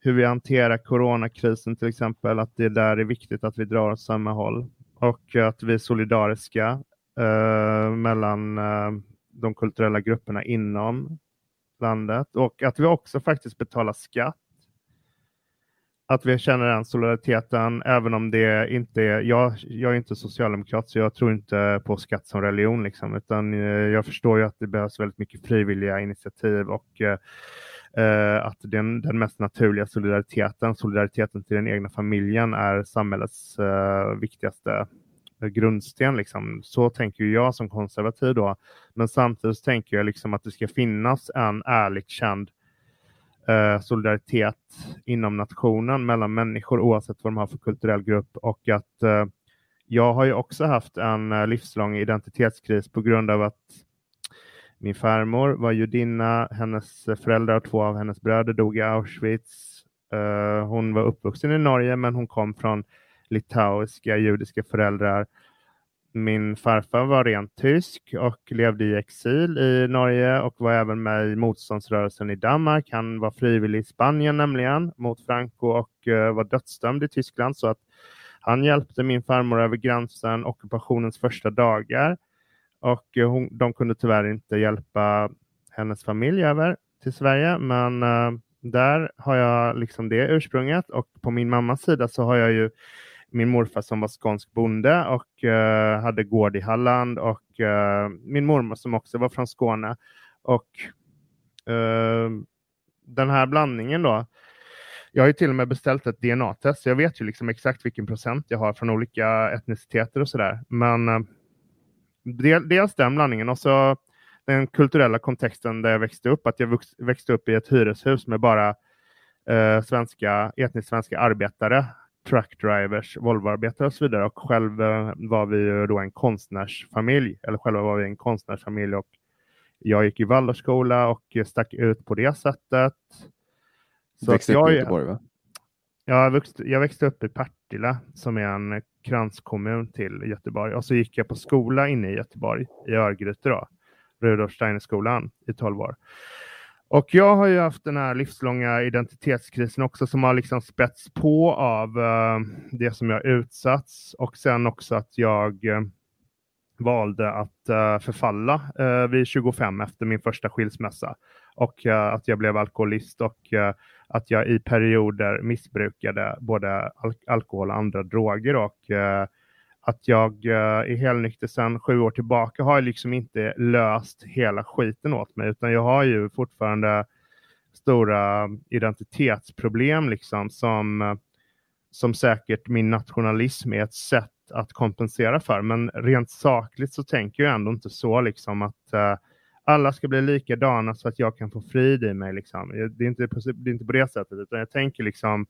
hur vi hanterar coronakrisen till exempel, att det där är viktigt att vi drar åt samma håll. Och att vi är solidariska eh, mellan eh, de kulturella grupperna inom landet. Och att vi också faktiskt betalar skatt att vi känner den solidariteten, även om det inte är... Jag, jag är inte socialdemokrat, så jag tror inte på skatt som religion, liksom, utan eh, jag förstår ju att det behövs väldigt mycket frivilliga initiativ och eh, eh, att den, den mest naturliga solidariteten, solidariteten till den egna familjen är samhällets eh, viktigaste eh, grundsten. Liksom. Så tänker jag som konservativ då. Men samtidigt tänker jag liksom att det ska finnas en ärligt känd eh, solidaritet inom nationen mellan människor oavsett vad de har för kulturell grupp och att eh, jag har ju också haft en eh, livslång identitetskris på grund av att min farmor var judinna, hennes föräldrar och två av hennes bröder dog i Auschwitz. Eh, hon var uppvuxen i Norge men hon kom från litauiska judiska föräldrar. Min farfar var rent tysk och levde i exil i Norge och var även med i motståndsrörelsen i Danmark. Han var frivillig i Spanien nämligen mot Franco och eh, var dödsdömd i Tyskland. Så att han hjälpte min farmor över gränsen ockupationens första dagar. Och eh, hon, de kunde tyvärr inte hjälpa hennes familj över till Sverige. Men eh, där har jag liksom det ursprunget. Och på min mammas sida så har jag ju min morfar som var skånsk bonde och uh, hade gård i Halland och uh, min mormor som också var från Skåne. Och uh, den här blandningen då. Jag har ju till och med beställt ett DNA-test. Jag vet ju liksom exakt vilken procent jag har från olika etniciteter och sådär. Men dels den blandningen och så den kulturella kontexten där jag växte upp. Att jag växte upp i ett hyreshus med bara svenska, etniskt svenska arbetare truckdrivers, Volvoarbetare och så vidare. Och själv eh, var vi då en konstnärsfamilj, eller själva var vi en konstnärsfamilj och jag gick i Waldorfskola och stack ut på det sättet. Så växte upp i Göteborg va? Jag växte, jag växte upp i Partille som är en kranskommun till Göteborg och så gick jag på skola inne i Göteborg i Örgryte då, Rudolf Steiner-skolan i 12 år. Och jag har ju haft den här livslånga identitetskrisen också som har liksom spätts på av uh, det som jag utsatts och sen också att jag uh, valde att uh, förfalla vid 25 efter min första skilsmässa. Och att jag blev alkoholist och att jag i perioder missbrukade både al alkohol och andra droger och att jag eh, är helnykter sedan sju år tillbaka har liksom inte löst hela skiten åt mig, utan jag har ju fortfarande stora identitetsproblem liksom som, som säkert min nationalism är ett sätt att kompensera för. Men rent sakligt så tänker jag ändå inte så liksom att eh, alla ska bli likadana så att jag kan få frid i mig. Liksom. Det, är inte på, det är inte på det sättet, utan jag tänker liksom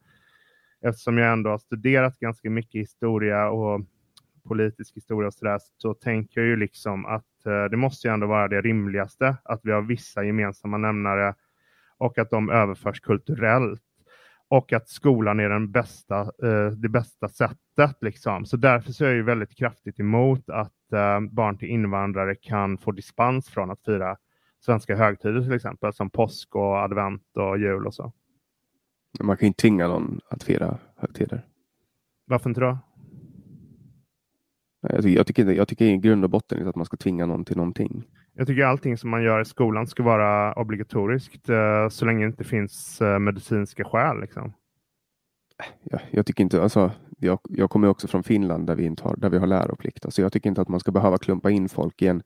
eftersom jag ändå har studerat ganska mycket historia och politisk historia och sådär, så tänker jag ju liksom att eh, det måste ju ändå vara det rimligaste, att vi har vissa gemensamma nämnare och att de överförs kulturellt och att skolan är den bästa, eh, det bästa sättet. Liksom. Så därför så är jag ju väldigt kraftigt emot att eh, barn till invandrare kan få dispens från att fira svenska högtider till exempel, som påsk och advent och jul och så. Man kan ju inte tvinga någon att fira högtider. Varför inte då? Jag tycker, jag, tycker, jag tycker i grund och botten att man ska tvinga någon till någonting. Jag tycker allting som man gör i skolan ska vara obligatoriskt eh, så länge det inte finns eh, medicinska skäl. Liksom. Jag, jag tycker inte, alltså, jag, jag kommer också från Finland där vi, inte har, där vi har läroplikt. Alltså, jag tycker inte att man ska behöva klumpa in folk i en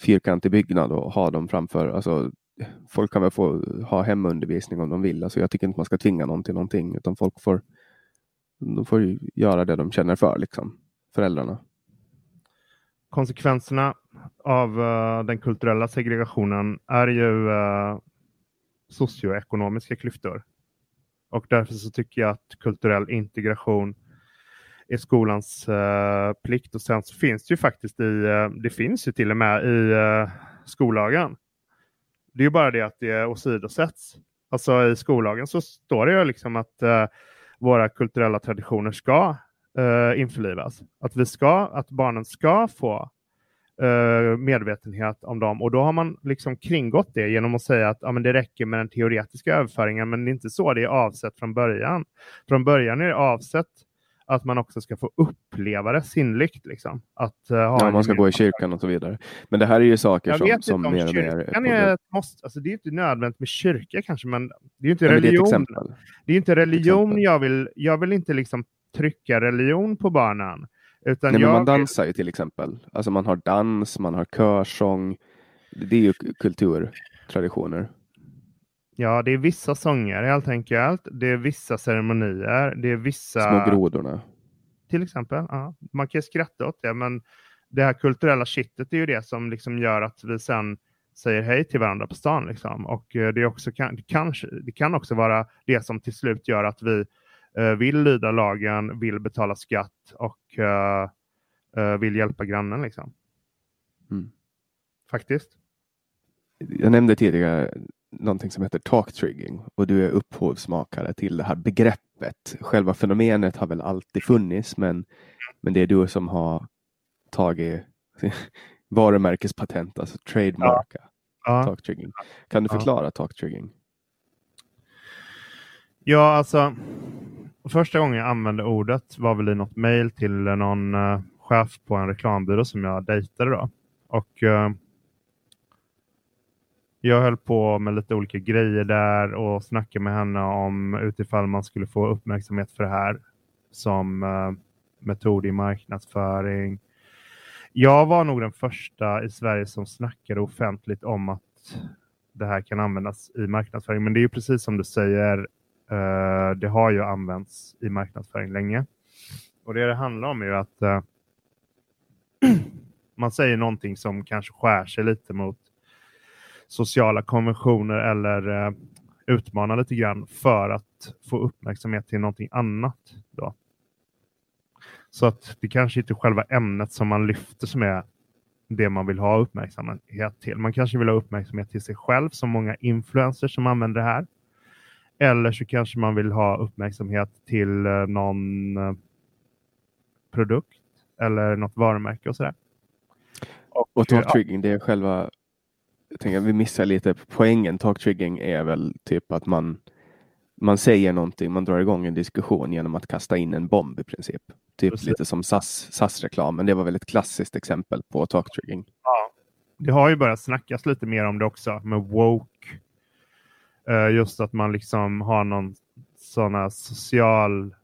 fyrkantig byggnad och ha dem framför. Alltså, folk kan väl få ha hemundervisning om de vill. Alltså, jag tycker inte man ska tvinga någon till någonting utan folk får, de får göra det de känner för, liksom, föräldrarna konsekvenserna av uh, den kulturella segregationen är ju uh, socioekonomiska klyftor. Och därför så tycker jag att kulturell integration är skolans uh, plikt. Och sen så finns det ju faktiskt i, det finns ju till och med i skollagen. Det är ju bara det att det åsidosätts. Alltså i skollagen så står det ju liksom att våra kulturella traditioner ska uh, införlivas. Att, vi ska, att barnen ska få uh, medvetenhet om dem och då har man liksom kringgått det genom att säga att ja, men det räcker med den teoretiska överföringen men det är inte så det är avsett från början. Från början är det avsett att man också ska få uppleva det sinnligt. Liksom. Att, uh, ha ja, man ska gå i kyrkan och så vidare. Men det här är ju saker som, vet som mer och mer... Är måste, alltså, det är inte nödvändigt med kyrka kanske, men det är inte religion. Det är, det är inte religion jag vill... Jag vill inte liksom trycka religion på barnen. Utan Nej, jag... Man dansar ju till exempel. Alltså man har dans, man har körsång. Det är ju kulturtraditioner. Ja, det är vissa sånger helt enkelt. Det är vissa ceremonier. Det är vissa... Små grodorna. Till exempel. Ja. Man kan skratta åt det, men det här kulturella shitet är ju det som liksom gör att vi sen säger hej till varandra på stan. Liksom. Och eh, det, är också, det, kanske, det kan också vara det som till slut gör att vi vill lyda lagen, vill betala skatt och uh, vill hjälpa grannen. Liksom. Mm. Faktiskt. Jag nämnde tidigare någonting som heter talk trigging och du är upphovsmakare till det här begreppet. Själva fenomenet har väl alltid funnits men, men det är du som har tagit varumärkespatent, alltså trademarka ja. talk trigging. Kan du förklara ja. talk trigging? Ja, alltså första gången jag använde ordet var väl i något mejl till någon uh, chef på en reklambyrå som jag dejtade då. Och uh, jag höll på med lite olika grejer där och snackade med henne om utifall man skulle få uppmärksamhet för det här som uh, metod i marknadsföring. Jag var nog den första i Sverige som snackade offentligt om att det här kan användas i marknadsföring. Men det är ju precis som du säger, Eh, det har ju använts i marknadsföring länge. Och det det handlar om är ju att eh, man säger någonting som kanske skär sig lite mot sociala konventioner eller eh, utmanar lite grann för att få uppmärksamhet till någonting annat. Då. Så att det kanske inte är själva ämnet som man lyfter som är det man vill ha uppmärksamhet till. Man kanske vill ha uppmärksamhet till sig själv som många influencers som använder det här. Eller så kanske man vill ha uppmärksamhet till eh, någon eh, produkt eller något varumärke och sådär. Och, och talk trigging, det är själva, jag tänker vi missar lite poängen. Talk trigging är väl typ att man man säger någonting, man drar igång en diskussion genom att kasta in en bomb i princip. Typ Precis. lite som SAS-reklamen. SAS det var väl ett klassiskt exempel på talktrigging. Ja, det har ju börjat snackas lite mer om det också med woke. Uh, just att man liksom har någon sån social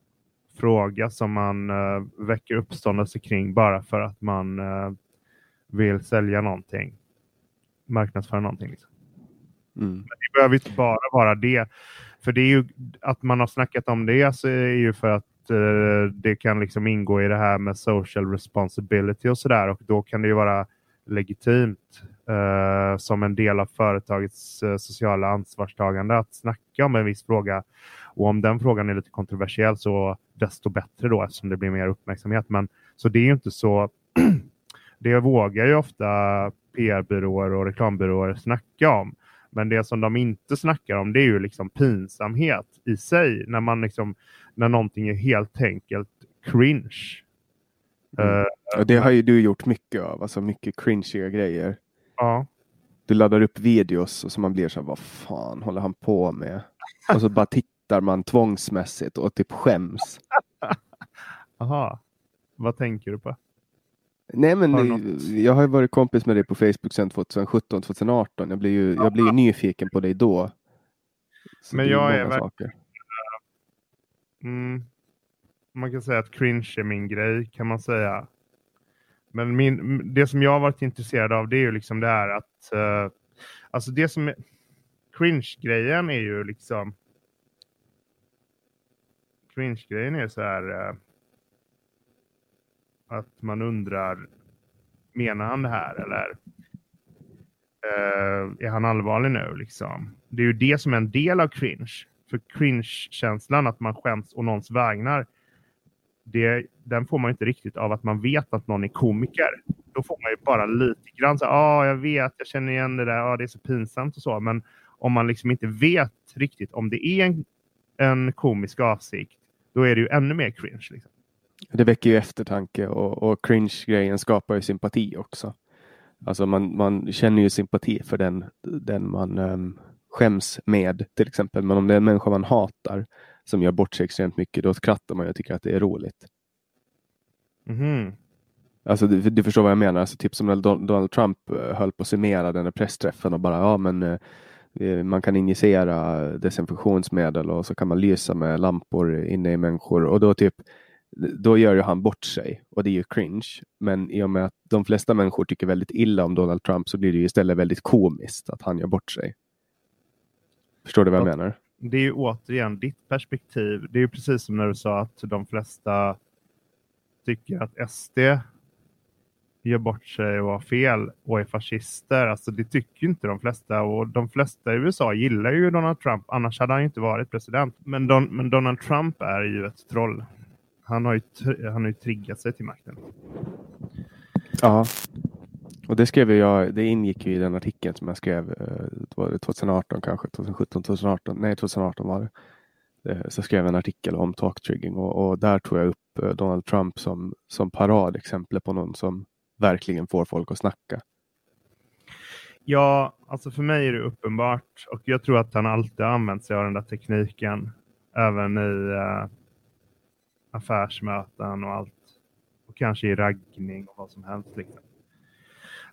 fråga som man uh, väcker uppståndelse kring bara för att man uh, vill sälja någonting. Marknadsföra någonting. Liksom. Mm. Men det behöver inte bara vara det. För det är ju att man har snackat om det så är ju för att eh, det kan liksom ingå i det här med social responsibility och sådär och då kan det ju vara legitimt eh, som en del av företagets eh, sociala ansvarstagande att snacka om en viss fråga. Och om den frågan är lite kontroversiell så desto bättre då eftersom det blir mer uppmärksamhet. Men så det är inte så. det vågar ju ofta PR-byråer och reklambyråer snacka om. Men det som de inte snackar om det är ju liksom pinsamhet i sig när man liksom när någonting är helt enkelt cringe. Mm. Uh, det har ju du gjort mycket av, alltså mycket cringiga grejer. Ja. Du laddar upp videos och så man blir så här, vad fan håller han på med? och så bara tittar man tvångsmässigt och typ skäms. Aha. Vad tänker du på? Nej men har jag har ju varit kompis med dig på Facebook sedan 2017, 2018. Jag blir ju, jag blir ju nyfiken på dig då. Så men jag är verkligen... Mm, man kan säga att cringe är min grej kan man säga. Men min, det som jag har varit intresserad av det är ju liksom det här att uh, alltså det som är cringe-grejen är ju liksom cringe-grejen är så här uh, att man undrar, menar han det här eller uh, är han allvarlig nu liksom? Det är ju det som är en del av cringe. För cringe-känslan, att man skäms och någons vägnar, det, den får man inte riktigt av att man vet att någon är komiker. Då får man ju bara lite grann så ja, ah, jag vet, jag känner igen det där, ah, det är så pinsamt och så. Men om man liksom inte vet riktigt om det är en, en komisk avsikt, då är det ju ännu mer cringe. Liksom. Det väcker ju eftertanke och, och cringe-grejen skapar ju sympati också. Alltså man, man känner ju sympati för den, den man um, skäms med till exempel. Men om det är en människa man hatar som gör bort sig extremt mycket, då skrattar man och tycker att det är roligt. Mm. Alltså du, du, förstår vad jag menar, alltså, typ som när Donald Trump eh, höll på att summera den här pressträffen och bara ja men eh, man kan injicera desinfektionsmedel och så kan man lysa med lampor inne i människor och då typ då gör ju han bort sig och det är ju cringe. Men i och med att de flesta människor tycker väldigt illa om Donald Trump så blir det ju istället väldigt komiskt att han gör bort sig. Förstår du vad jag menar? Det är ju återigen ditt perspektiv. Det är ju precis som när du sa att de flesta tycker att SD gör bort sig och har fel och är fascister. Alltså det tycker inte de flesta och de flesta i USA gillar ju Donald Trump. Annars hade han inte varit president. Men, Don, men Donald Trump är ju ett troll. Han har ju, han har ju triggat sig till makten. Ja, och det skrev jag. Det ingick ju i den artikeln som jag skrev. Eh, var det 2018 kanske? 2017, 2018? Nej, 2018 var det. Eh, så jag skrev en artikel om talktrigging och, och där tog jag upp eh, Donald Trump som, som paradexempel på någon som verkligen får folk att snacka. Ja, alltså för mig är det uppenbart och jag tror att han alltid har använt sig av den där tekniken. Även i uh, affärsmöten och allt. Och kanske i raggning och vad som helst. Liksom.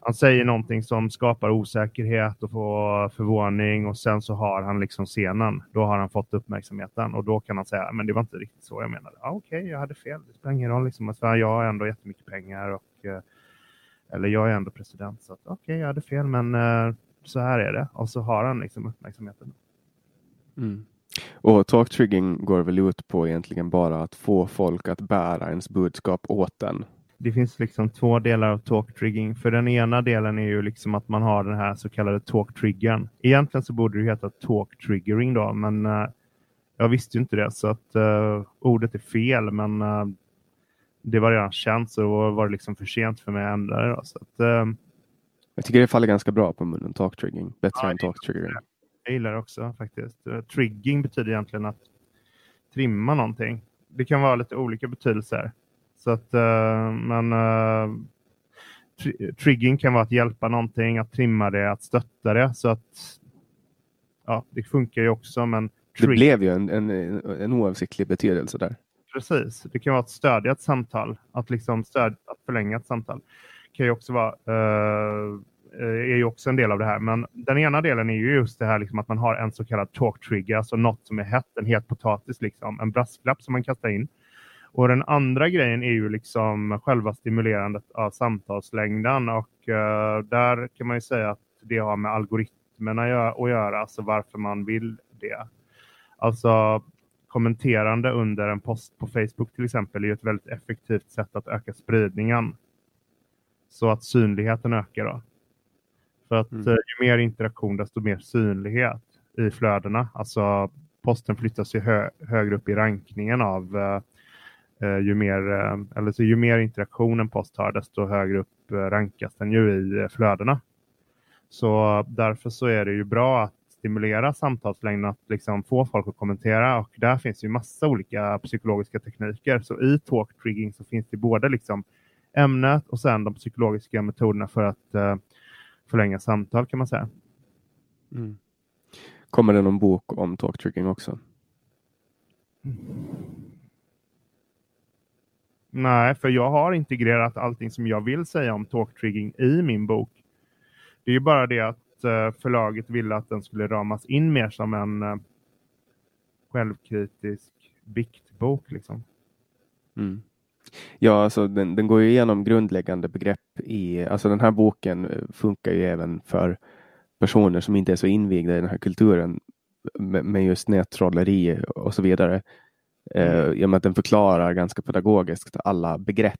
Han säger någonting som skapar osäkerhet och får förvåning och sen så har han liksom scenen. Då har han fått uppmärksamheten och då kan han säga men det var inte riktigt så jag menade. Ah, Okej, okay, jag hade fel. Det spelar ingen roll. Liksom. Alltså, jag har ändå jättemycket pengar och uh, eller jag är ändå president så okej, okay, jag hade fel, men uh, så här är det. Och så har han liksom uppmärksamheten. Mm. Och talktrigging går väl ut på egentligen bara att få folk att bära ens budskap åt den. Det finns liksom två delar av talktrigging. För den ena delen är ju liksom att man har den här så kallade talktriggern. Egentligen så borde det heta talktriggering då, men uh, jag visste ju inte det så att uh, ordet är fel, men det var redan känt så då var det liksom för sent för mig att ändra det. Då. Så att, jag tycker det faller ganska bra på munnen, talktrigging. Bättre ja, än talktriggering. Jag gillar det också faktiskt. Uh, trigging betyder egentligen att trimma någonting. Det kan vara lite olika betydelser. Så att, uh, men tri trigging kan vara att hjälpa någonting, att trimma det, att stötta det. Så att ja, det funkar ju också. Men det blev ju en, en, en oavsiktlig betydelse där. Precis. Det kan vara att stödja ett samtal, att, liksom stöd, att förlänga ett samtal. Det kan ju också vara, uh, är ju också en del av det här. Men den ena delen är ju just det här liksom att man har en så kallad talk trigger, alltså något som är hett, en het potatis, liksom, en brasklapp som man kastar in. Och den andra grejen är ju liksom själva stimulerandet av samtalslängden och uh, där kan man ju säga att det har med algoritmerna att göra, alltså varför man vill det. Alltså kommenterande under en post på Facebook till exempel är ett väldigt effektivt sätt att öka spridningen. Så att synligheten ökar. Då. För att mm. Eh, ju mer interaktion desto mer synlighet i flödena. Alltså posten flyttas ju hö högre upp i rankningen av uh, ju, mer, uh, eller så ju mer interaktion en post har desto högre upp rankas den ju i flödena. Så därför så är det ju bra att stimulera samtalslängden att liksom få folk att kommentera och där finns ju massa olika psykologiska tekniker. Så i talk trigging så finns det både liksom ämnet och sen de psykologiska metoderna för att förlänga samtal kan man säga. Mm. Kommer det någon bok om talk trigging också? Mm. Nej, för jag har integrerat allting som jag vill säga om talk trigging i min bok. Det är ju bara det att eh, förlaget ville att den skulle ramas in mer som en eh, självkritisk biktbok. Liksom. Mm. Ja, alltså den, den, går ju igenom grundläggande begrepp i, alltså den här boken eh, funkar ju även för personer som inte är så invigda i den här kulturen med, med just nättrolleri och så vidare. Mm. Eh, I och med att den förklarar ganska pedagogiskt alla begrepp,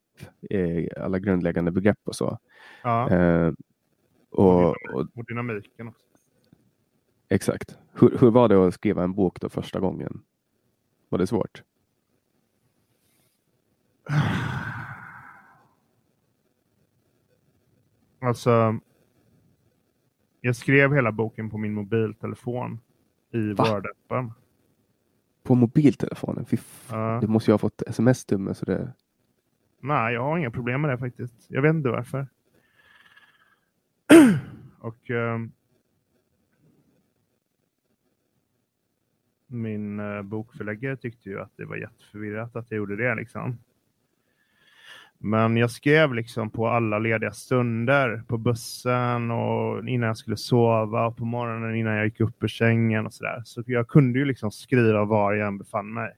eh, alla grundläggande begrepp och så. Ja. Eh, och, och, och dynamiken också. Exakt. Hur, hur var det att skriva en bok då första gången? Var det svårt? Alltså, jag skrev hela boken på min mobiltelefon i Word-appen. På mobiltelefonen? Fy uh. Du måste ju ha fått sms-tumme så det... Nej, jag har inga problem med det faktiskt. Jag vet inte varför. och eh, min bokförläggare tyckte ju att det var jätteförvirrat att jag gjorde det. Liksom. Men jag skrev liksom på alla lediga stunder på bussen och innan jag skulle sova och på morgonen innan jag gick upp ur sängen och sådär. Så jag kunde ju liksom skriva var jag än befann mig.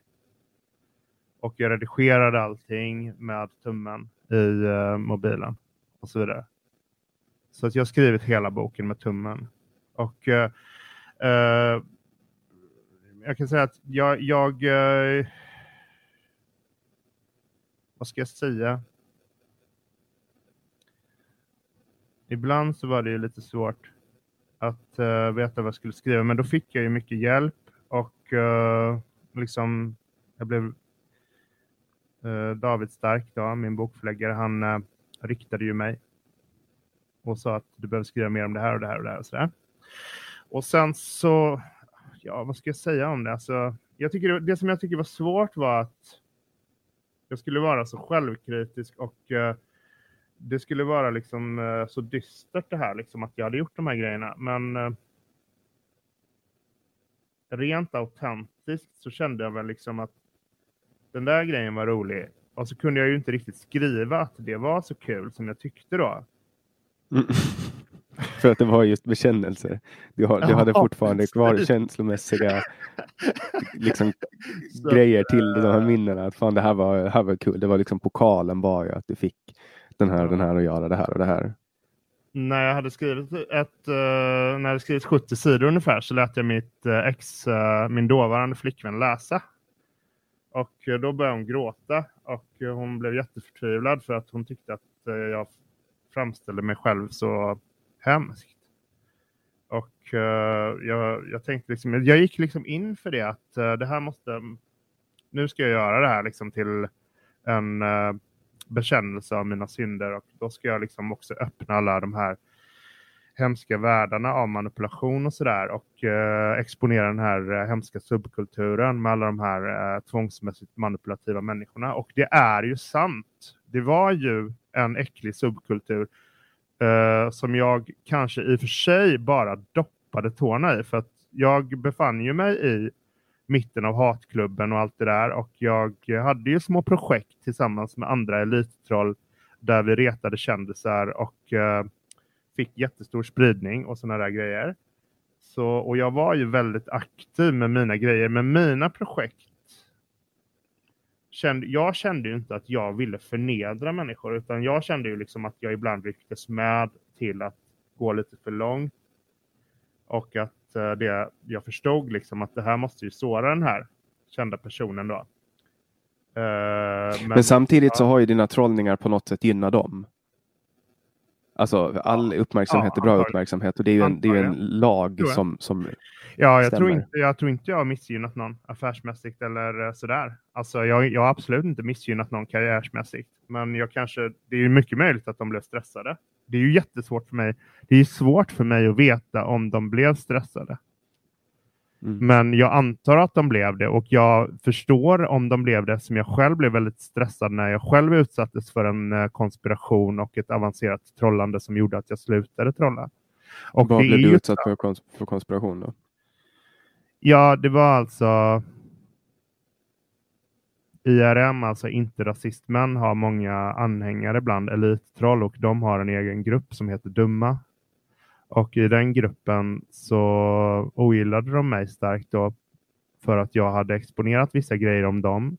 Och jag redigerade allting med tummen i uh, mobilen och så vidare. Så att jag har skrivit hela boken med tummen. Och uh, jag kan säga att jag, jag vad ska jag säga? Ibland så var det ju lite svårt att uh, veta vad jag skulle skriva, men då fick jag ju mycket hjälp och uh, liksom jag blev uh, David Stark, då, min bokförläggare, han uh, riktade ju mig och sa att du behöver skriva mer om det här och det här och det här och sådär. Och sen så, ja vad ska jag säga om det? Alltså, jag tycker det, det som jag tycker var svårt var att jag skulle vara så självkritisk och uh, det skulle vara liksom uh, så dystert det här, liksom att jag hade gjort de här grejerna. Men uh, rent autentiskt så kände jag väl liksom att den där grejen var rolig. Och så kunde jag ju inte riktigt skriva att det var så kul som jag tyckte då. Mm. För att det var just bekännelser. Du, har, du hade fortfarande kvar känslomässiga liksom, grejer till de här minnena. Att fan, det här var, här var kul. Det var liksom pokalen bara att du fick den här, och den här och göra det här och det här. När jag hade skrivit ett, uh, när jag hade skrivit 70 sidor ungefär så lät jag mitt uh, ex, uh, min dåvarande flickvän läsa. Och då började hon gråta och hon blev jätteförtvivlad för att hon tyckte att jag framställde mig själv så hemskt. Och uh, jag, jag tänkte liksom, jag gick liksom in för det att uh, det här måste, nu ska jag göra det här liksom till en uh, bekännelse av mina synder och då ska jag liksom också öppna alla de här hemska världarna av manipulation och sådär och eh, exponera den här eh, hemska subkulturen med alla de här eh, tvångsmässigt manipulativa människorna. Och det är ju sant. Det var ju en äcklig subkultur eh, som jag kanske i och för sig bara doppade tårna i. För att jag befann ju mig i mitten av hatklubben och allt det där. Och jag hade ju små projekt tillsammans med andra elittroll där vi retade kändisar och eh, fick jättestor spridning och sådana där grejer. Så, och jag var ju väldigt aktiv med mina grejer, men mina projekt kände, jag kände ju inte att jag ville förnedra människor utan jag kände ju liksom att jag ibland rycktes med till att gå lite för långt. Och att det, jag förstod liksom att det här måste ju såra den här kända personen då. Uh, men, men, samtidigt ja. så har ju dina trollningar på något sätt gynnat dem. Alltså all uppmärksamhet ja, är bra uppmärksamhet och det är ju en, det är en lag som, som Ja, jag tror, inte, jag tror inte jag har missgynnat någon affärsmässigt eller eh, sådär. Alltså jag, jag har absolut inte missgynnat någon karriärsmässigt. Men jag kanske, det är ju mycket möjligt att de blev stressade. Det är ju jättesvårt för mig. Det är svårt för mig att veta om de blev stressade. Mm. Men jag antar att de blev det och jag förstår om de blev det som jag själv blev väldigt stressad när jag själv utsattes för en eh, konspiration och ett avancerat trollande som gjorde att jag slutade trolla. Och Vad blev du utsatt för, kons för konspiration då? Ja, det var alltså IRM, alltså inte rasistmän, har många anhängare bland elittroll och de har en egen grupp som heter Dumma och i den gruppen så ogillade de mig starkt då för att jag hade exponerat vissa grejer om dem.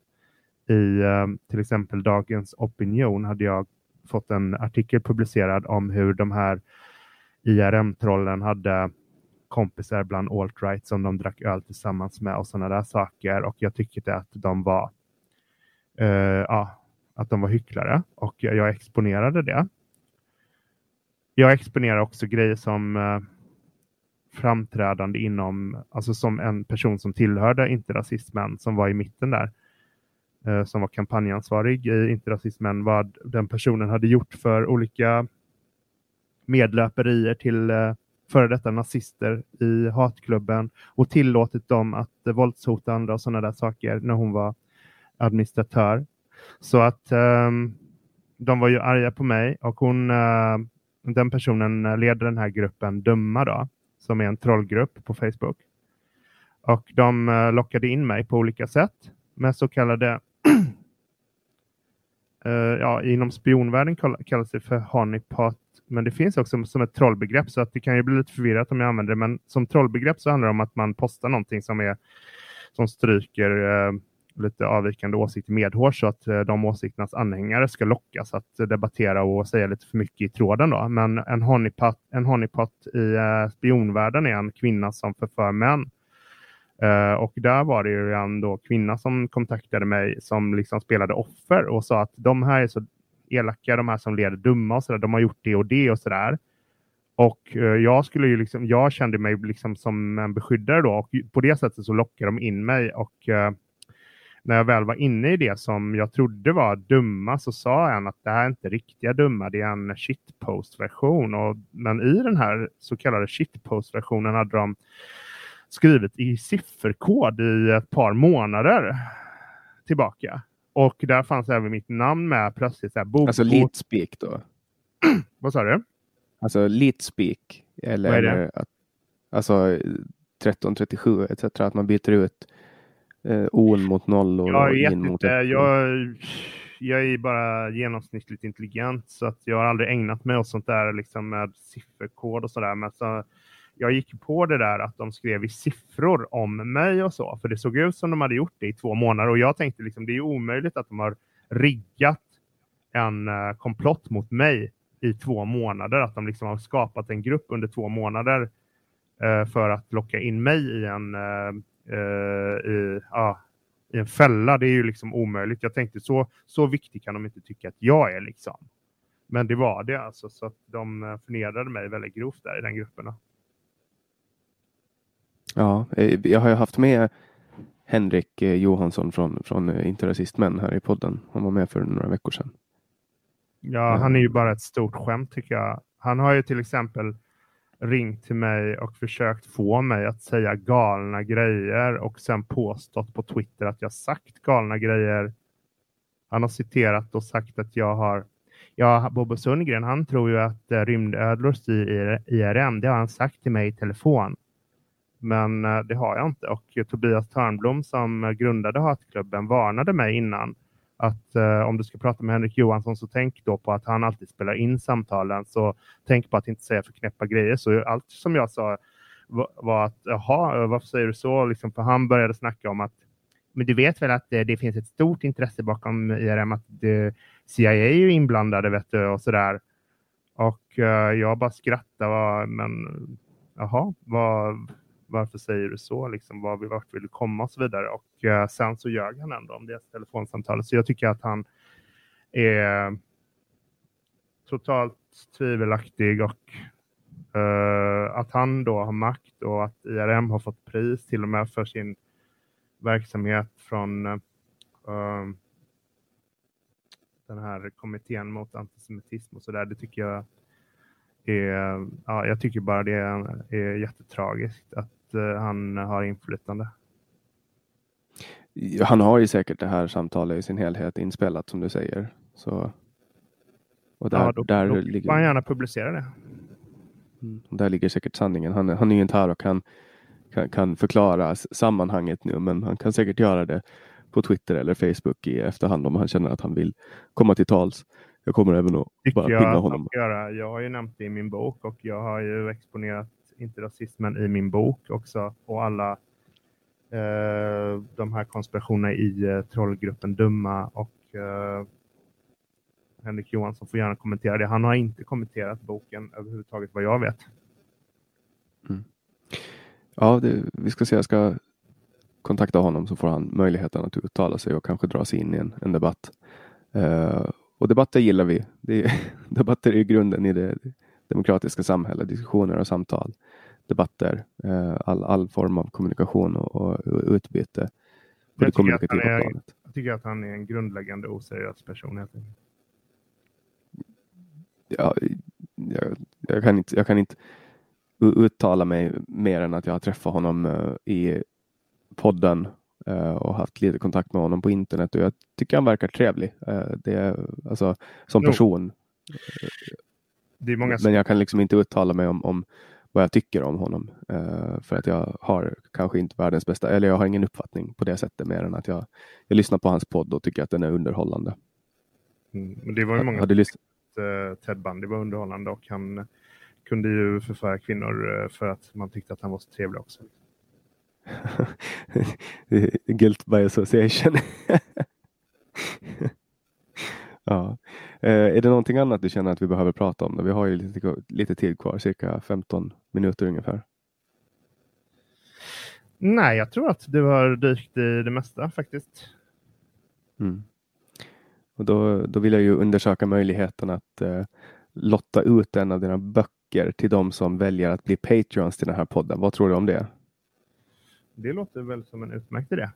I eh, till exempel Dagens Opinion hade jag fått en artikel publicerad om hur de här IRM-trollen hade kompisar bland alt-right som de drack öl tillsammans med och sådana där saker. Och jag tyckte att de var, eh, ja, att de var hycklare. Och jag exponerade det. Jag exponerar också grejer som eh, framträdande inom, alltså som en person som tillhörde Inte rasismen som var i mitten där, eh, som var kampanjansvarig i Inte rasismen, vad den personen hade gjort för olika medlöperier till eh, före detta nazister i hatklubben och tillåtit dem att eh, våldshota andra och sådana där saker när hon var administratör. Så att ehm, de var ju arga på mig och hon eh, den personen leder den här gruppen Dumma då, som är en trollgrupp på Facebook. Och de eh, lockade in mig på olika sätt med så kallade uh, ja, inom spionvärlden kallas det för honeypot, men det finns också som ett trollbegrepp så att det kan ju bli lite förvirrat om jag använder det. Men som trollbegrepp så handlar det om att man postar någonting som är som stryker uh, lite avvikande åsikter medhårs så att eh, de åsikternas anhängare ska lockas att debattera och säga lite för mycket i tråden. Då. Men en honeypot, en honeypot i eh, spionvärlden är en kvinna som förför män Uh, och där var det ju en då kvinna som kontaktade mig som liksom spelade offer och sa att de här är så elaka, de här som leder dumma och sådär, de har gjort det och det och sådär. Och uh, jag skulle ju liksom, jag kände mig liksom som en beskyddare då och på det sättet så lockade de in mig och uh, när jag väl var inne i det som jag trodde var dumma så sa en att det här är inte riktiga dumma, det är en shitpost-version. Men i den här så kallade shitpost-versionen hade de skrivit i sifferkod i ett par månader tillbaka. Och där fanns även mitt namn med plötsligt. Så här, bok, alltså Leetspeak då? Vad sa du? Alltså Leetspeak? Eller, Vad är det? Att, alltså 1337 etc. Att man byter ut eh, on mot nollor Jag och in mot ettor. Jag, jag är bara genomsnittligt intelligent så att jag har aldrig ägnat mig åt sånt där liksom med sifferkod och sådär. Men så, jag gick på det där att de skrev i siffror om mig och så, för det såg ut som de hade gjort det i två månader och jag tänkte liksom det är omöjligt att de har riggat en uh, komplott mot mig i två månader, att de liksom har skapat en grupp under två månader uh, för att locka in mig i en uh, i, ja, i en fälla. Det är ju liksom omöjligt. Jag tänkte så, så viktig kan de inte tycka att jag är liksom. Men det var det alltså, så att de förnedrade mig väldigt grovt där i den gruppen. Ja, eh, jag har ju haft med Henrik eh, Johansson från, från eh, Inte rasist män här i podden. Han var med för några veckor sedan. Ja, han är ju bara ett stort skämt tycker jag. Han har ju till exempel ringt till mig och försökt få mig att säga galna grejer och sen påstått på Twitter att jag sagt galna grejer. Han har citerat och sagt att jag har Ja, Bobo Sundgren, han tror ju att eh, rymdödlor styr IRM. Det har han sagt till mig i telefon. Men eh, det har jag inte. Och Tobias Törnblom som grundade Hatklubben varnade mig innan att eh, om du ska prata med Henrik Johansson så tänk då på att han alltid spelar in samtalen. Så tänk på att inte säga för knäppa grejer. Så allt som jag sa var, var att jaha, varför säger du så? Liksom, för han började snacka om att men du vet väl att det, det finns ett stort intresse bakom IRM, att eh, det, CIA är ju inblandade vet du, och sådär. Och eh, jag bara skrattade, men jaha, vad, varför säger du så? Liksom, var, vart vill du komma och så vidare. Och uh, sen så ljög han ändå om det telefonsamtalet. Så jag tycker att han är totalt tvivelaktig och uh, att han då har makt och att IRM har fått pris till och med för sin verksamhet från uh, den här kommittén mot antisemitism och så där. Det tycker jag är, ja, jag tycker bara det är, är jättetragiskt att han har inflytande. Han har ju säkert det här samtalet i sin helhet inspelat som du säger. Så, och där, ja, då, där då ligger, han gärna publicera det. Mm, där ligger säkert sanningen. Han, han är ju inte här och kan, kan, kan förklara sammanhanget nu, men han kan säkert göra det på Twitter eller Facebook i efterhand om han känner att han vill komma till tals. Jag kommer även att Tycker bara jag att han honom. göra. Jag har ju nämnt det i min bok och jag har ju exponerat inte rasismen i min bok också och alla eh, de här konspirationerna i eh, trollgruppen Dumma och eh, Henrik Johansson får gärna kommentera det. Han har inte kommenterat boken överhuvudtaget vad jag vet. Mm. Ja, det, vi ska se. Jag ska kontakta honom så får han möjligheten att uttala sig och kanske dra sig in i en, en debatt. Eh, och debatter gillar vi. Det är, debatter är grunden i det demokratiska samhället. Diskussioner och samtal. Debatter. Eh, all, all form av kommunikation och, och utbyte på det Jag han kommunikativa är, planet. jag tycker att han är en grundläggande oseriös person. Helt enkelt. Ja, jag, jag, kan inte, jag kan inte uttala mig mer än att jag har träffat honom eh, i podden eh, och haft lite kontakt med honom på internet och jag tycker han verkar trevlig. Det är, alltså, som Jo. person. Det är många som Men jag kan liksom inte uttala mig om, om vad jag tycker om honom. eh, för att jag har kanske inte världens bästa, eller jag har ingen uppfattning på det sättet mer än att jag, jag lyssnar på hans podd och tycker att den är underhållande. Mm, men det var ju många lyssnat? eh, Ted Bundy var underhållande och han kunde ju förföra kvinnor eh, för att man tyckte att han var så trevlig också. Guilt by association. ja. Eh, är det någonting annat du känner att vi behöver prata om? Vi har ju lite, lite tid kvar, cirka 15 minuter ungefär. Nej, jag tror att du har dykt i det mesta faktiskt. Mm. Och då, då vill jag ju undersöka möjligheten att eh, lotta ut en av dina böcker till de som väljer att bli Patreons till den här podden. Vad tror du om det? Det låter väl som en utmärkt idé.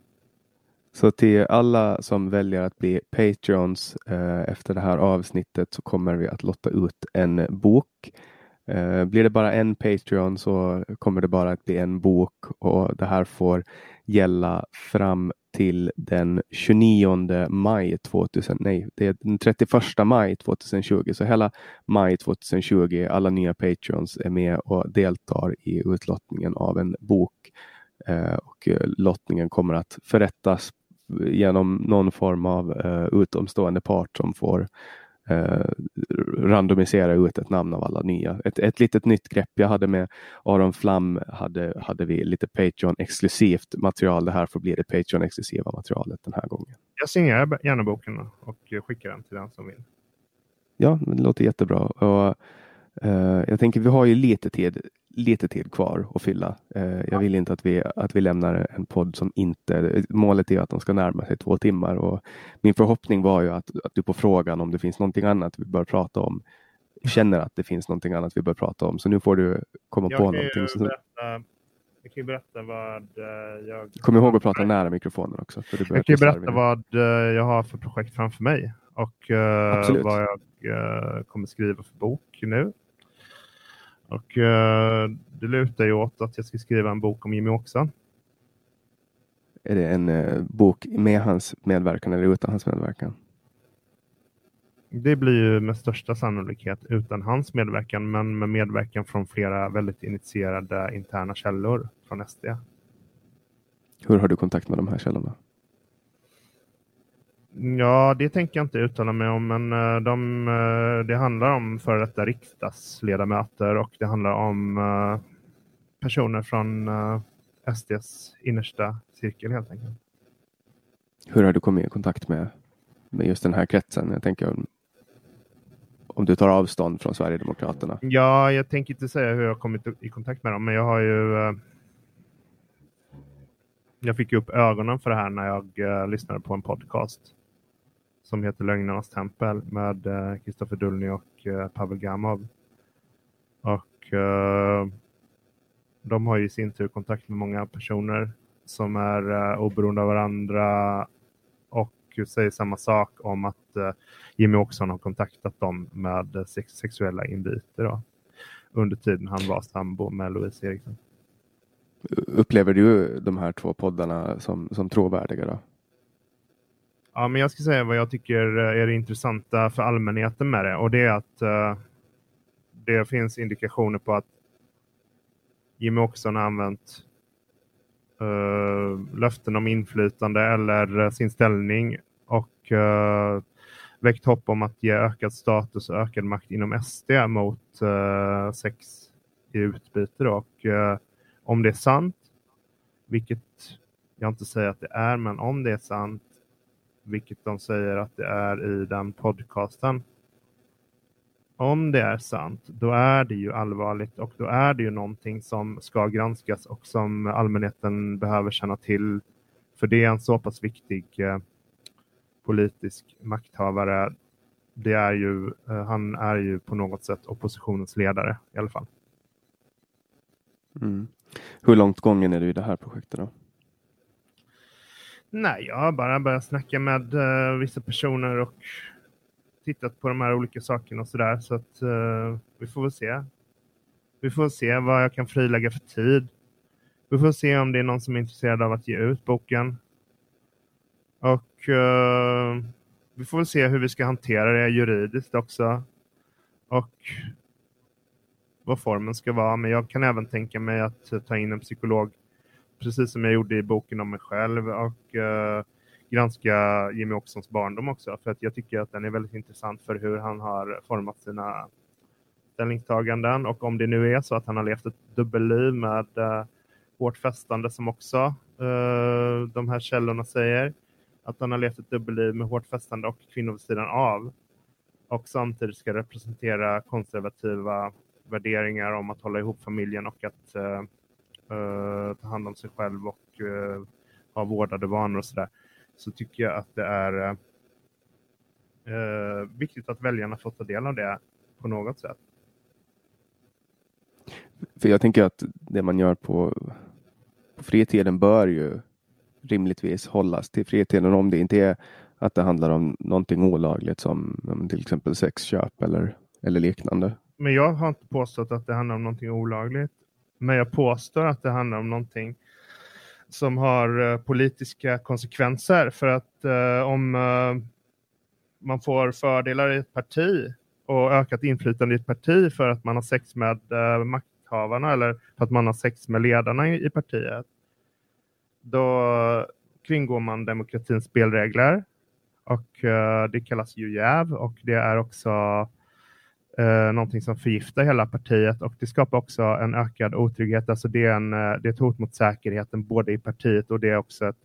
Så till alla som väljer att bli Patreons eh, efter det här avsnittet så kommer vi att lotta ut en bok. Eh, blir det bara en Patreon så kommer det bara att bli en bok och det här får gälla fram till den 29 maj 2000, nej, det är den 31 maj 2020. Så hela maj 2020, alla nya Patreons är med och deltar i utlottningen av en bok. Eh, och lottningen kommer att förrättas genom någon form av uh, utomstående part som får uh, randomisera ut ett namn av alla nya. Ett, ett litet nytt grepp jag hade med Aron Flam hade, hade vi lite Patreon exklusivt material. Det här får bli det Patreon exklusiva materialet den här gången. Jag signerar gärna boken och skickar den till den som vill. Ja, det låter jättebra. Och, uh, jag tänker vi har ju lite tid lite tid kvar att fylla. Eh, jag vill inte att vi, att vi lämnar en podd som inte... Målet är att de ska närma sig två timmar och min förhoppning var ju att, att du på frågan om det finns någonting annat vi bör prata om känner att det finns någonting annat vi bör prata om. Så nu får du komma jag på någonting. Berätta, jag kan ju berätta vad eh, jag... Kom ihåg att prata nära mikrofonen också. För jag kan ju berätta vad eh, jag har för projekt framför mig och uh, vad jag kommer skriva för bok nu. Och uh, det lutar ju åt att jag ska skriva en bok om Jimmy Åkesson. Är det en uh, bok med hans medverkan eller utan hans medverkan? Det blir ju med största sannolikhet utan hans medverkan, men med medverkan från flera väldigt initierade interna källor från SD. Hur har du kontakt med de här källorna? Ja, det tänker jag inte uttala mig om, men eh, de, eh, det handlar om före detta riksdagsledamöter och det handlar om eh, personer från SDs innersta cirkel helt enkelt. Hur har du kommit i kontakt med, med just den här kretsen? Jag tänker om, om du tar avstånd från Sverigedemokraterna. Ja, jag tänker inte säga hur jag kommit i kontakt med dem, men jag har ju jag fick upp ögonen för det här när jag lyssnade på en podcast som heter Lögnernas tempel med Kristoffer eh, Dulny och eh, Pavel Gamov. Och eh, de har i sin tur kontakt med många personer som är eh, oberoende av varandra och säger samma sak om att eh, Jimmy Åkesson har kontaktat dem med sex sexuella inviter då, under tiden han var sambo med Louise Eriksson. Upplever du de här två poddarna som, som trovärdiga? Då? Ja, men jag ska säga vad jag tycker eh, är det intressanta för allmänheten med det och det är att uh, det finns indikationer på att Jimmy Åkesson har använt uh, löften om inflytande eller uh, sin ställning och uh, väckt hopp om att ge ökad status och ökad makt inom SD mot uh, sex i utbyte. Då. Och, om det är sant, vilket jag inte säger att det är, men om det är sant vilket de säger att det är i den podcasten. Om det är sant, då är det ju allvarligt och då är det ju någonting som ska granskas och som allmänheten behöver känna till. För det är en så pass viktig eh, politisk makthavare. Det är ju, eh, han är ju på något sätt oppositionens ledare i alla fall. Mm. Hur långt gången är du i det här projektet då? Nej, jag har bara börjat snacka med uh, vissa personer och tittat på de här olika sakerna och sådär. Så att uh, vi får väl se. Vi får se vad jag kan frilägga för tid. Vi får se om det är någon som är intresserad av att ge ut boken. Och uh, vi får väl se hur vi ska hantera det juridiskt också. Och vad formen ska vara. Men jag kan även tänka mig att ta in en psykolog precis som jag gjorde i boken om mig själv och uh, granska Jimmy Åkessons barndom också. För att jag tycker att den är väldigt intressant för hur han har format sina ställningstaganden. Och om det nu är så att han har levt ett dubbelliv med uh, hårt fästande som också uh, de här källorna säger. Att han har levt ett dubbelliv med hårt fästande och kvinnor vid sidan av. Och samtidigt ska representera konservativa värderingar om att hålla ihop familjen och att uh, ta hand om sig själv och uh, ha vårdade vanor och sådär, så tycker jag att det är uh, viktigt att väljarna får ta del av det på något sätt. För jag tänker att det man gör på, på fritiden bör ju rimligtvis hållas till fritiden om det inte är att det handlar om någonting olagligt som till exempel sexköp eller, eller liknande. Men jag har inte påstått att det handlar om någonting olagligt. Men jag påstår att det handlar om någonting som har uh, politiska konsekvenser. För att uh, om uh, man får fördelar i ett parti och ökat inflytande i ett parti för att man har sex med makthavarna eller för att man har sex med ledarna i, i partiet. Då kringgår man demokratins spelregler och det kallas ju jäv och det är också eh, någonting som förgiftar hela partiet och det skapar också en ökad otrygghet. Alltså det är, en, eh, det är ett hot mot säkerheten både i partiet och det är också ett,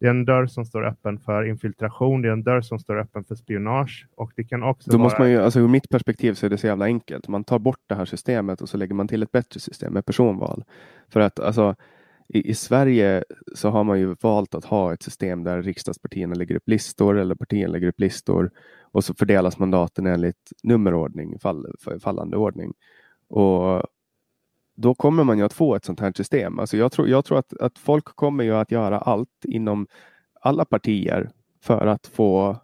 det är en dörr som står öppen för infiltration. Det är en dörr som står öppen för spionage och det kan också Då vara... måste man ju, alltså ur mitt perspektiv så är det så jävla enkelt. Man tar bort det här systemet och så lägger man till ett bättre system med personval. För att alltså i, i, Sverige så har man ju valt att ha ett system där riksdagspartierna lägger upp listor eller partierna lägger upp listor och så fördelas mandaten enligt nummerordning, fall, fallande ordning. Och då kommer man ju att få ett sånt här system. Alltså jag tror, jag tror att, att folk kommer ju att göra allt inom alla partier för att få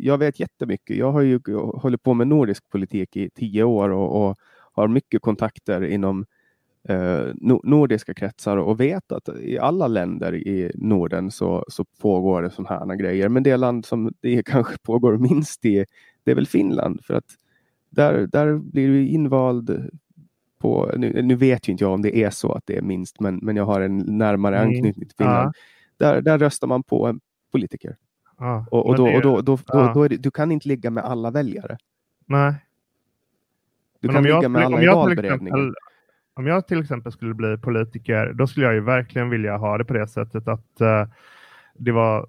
jag vet jättemycket. Jag har ju hållit på med nordisk politik i tio år och, och har mycket kontakter inom eh, nordiska kretsar och vet att i alla länder i Norden så, så pågår det sådana här grejer. Men det land som det kanske pågår minst i, det är väl Finland. För att där, där blir du invald på, nu, nu, vet ju inte jag om det är så att det är minst, men, men jag har en närmare mm. anknytning till Finland. Ja. Där, där röstar man på en politiker. Ja, och, och, då, det, och då, då, ja. då, då det, du kan inte ligga med alla väljare. Nej. Du men kan ligga jag, med alla i valberedningen. Om jag till exempel skulle bli politiker, då skulle jag ju verkligen vilja ha det på det sättet att eh, det var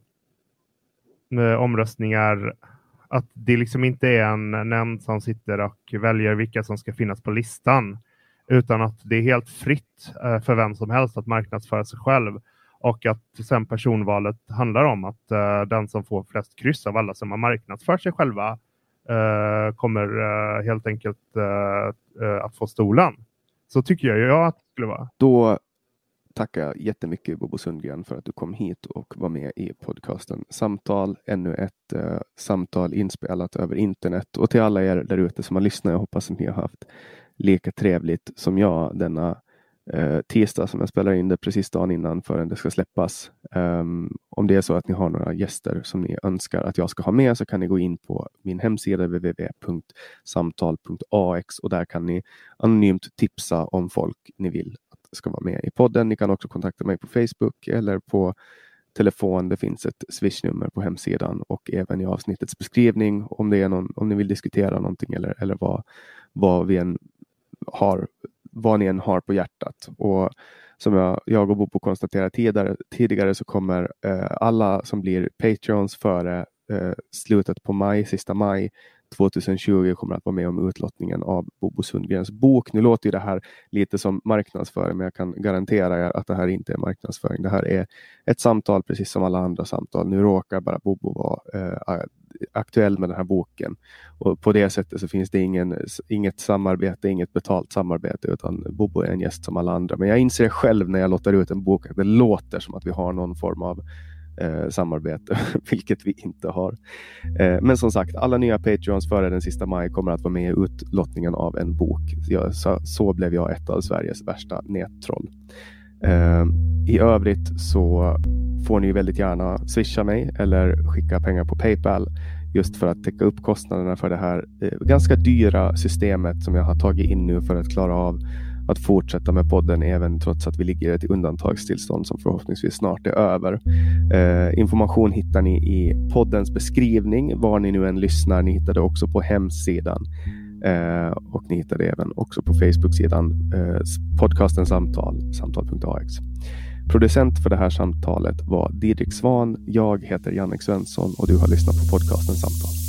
uh, omröstningar, att det liksom inte är en nämnd som sitter och väljer vilka som ska finnas på listan, utan att det är helt fritt eh, för vem som helst att marknadsföra sig själv och att sen personvalet handlar om att eh, den som får flest kryss av alla som har marknadsfört sig själva eh, kommer helt enkelt att få stolen. Så tycker jag, jag att det skulle vara. Då tackar jag jättemycket Bobo Sundgren för att du kom hit och var med i podcasten Samtal. Ännu ett eh, samtal inspelat över internet och till alla er där ute som har lyssnat. Jag hoppas att ni har haft lika trevligt som jag denna Eh, tisdag som jag spelar in det precis dagen innan förrän det ska släppas. Um, om det är så att ni har några gäster som ni önskar att jag ska ha med så kan ni gå in på min hemsida www.samtal.ax och där kan ni anonymt tipsa om folk ni vill att ska vara med i podden. Ni kan också kontakta mig på Facebook eller på telefon. Det finns ett swishnummer på hemsidan och även i avsnittets beskrivning om det är någon, om ni vill diskutera någonting eller, eller vad, vad vi än har, vad ni än har på hjärtat. Och som jag, jag och Bobo konstaterade tidigare, tidigare så kommer eh, alla som blir Patreons före eh, slutet på maj, sista maj 2020 kommer att vara med om utlottningen av Bobo Sundgrens bok. Nu låter det här lite som marknadsföring, men jag kan garantera er att det här inte är marknadsföring. Det här är ett samtal precis som alla andra samtal. Nu råkar bara Bobo vara eh, aktuell med den här boken och på det sättet så finns det ingen, inget samarbete, inget betalt samarbete utan Bobo är en gäst som alla andra. Men jag inser själv när jag låter ut en bok att det låter som att vi har någon form av eh, samarbete, vilket vi inte har. Eh, men som sagt, alla nya Patreons före den sista maj kommer att vara med i utlottningen av en bok. Jag, så, så, blev jag ett av Sveriges värsta nättroll. Eh, I övrigt så får ni väldigt gärna swisha mig eller skicka pengar på Paypal just för att täcka upp kostnaderna för det här eh, ganska dyra systemet som jag har tagit in nu för att klara av att fortsätta med podden även trots att vi ligger i ett undantagstillstånd som förhoppningsvis snart är över. Eh, information hittar ni i poddens beskrivning var ni nu än lyssnar. Ni hittar det också på hemsidan eh, och ni hittar det även också på Facebook-sidan eh, podcasten Samtal, samtal.ax. Producent för det här samtalet var Didrik Svan. Jag heter Jannik Svensson och du har lyssnat på podcasten Samtal.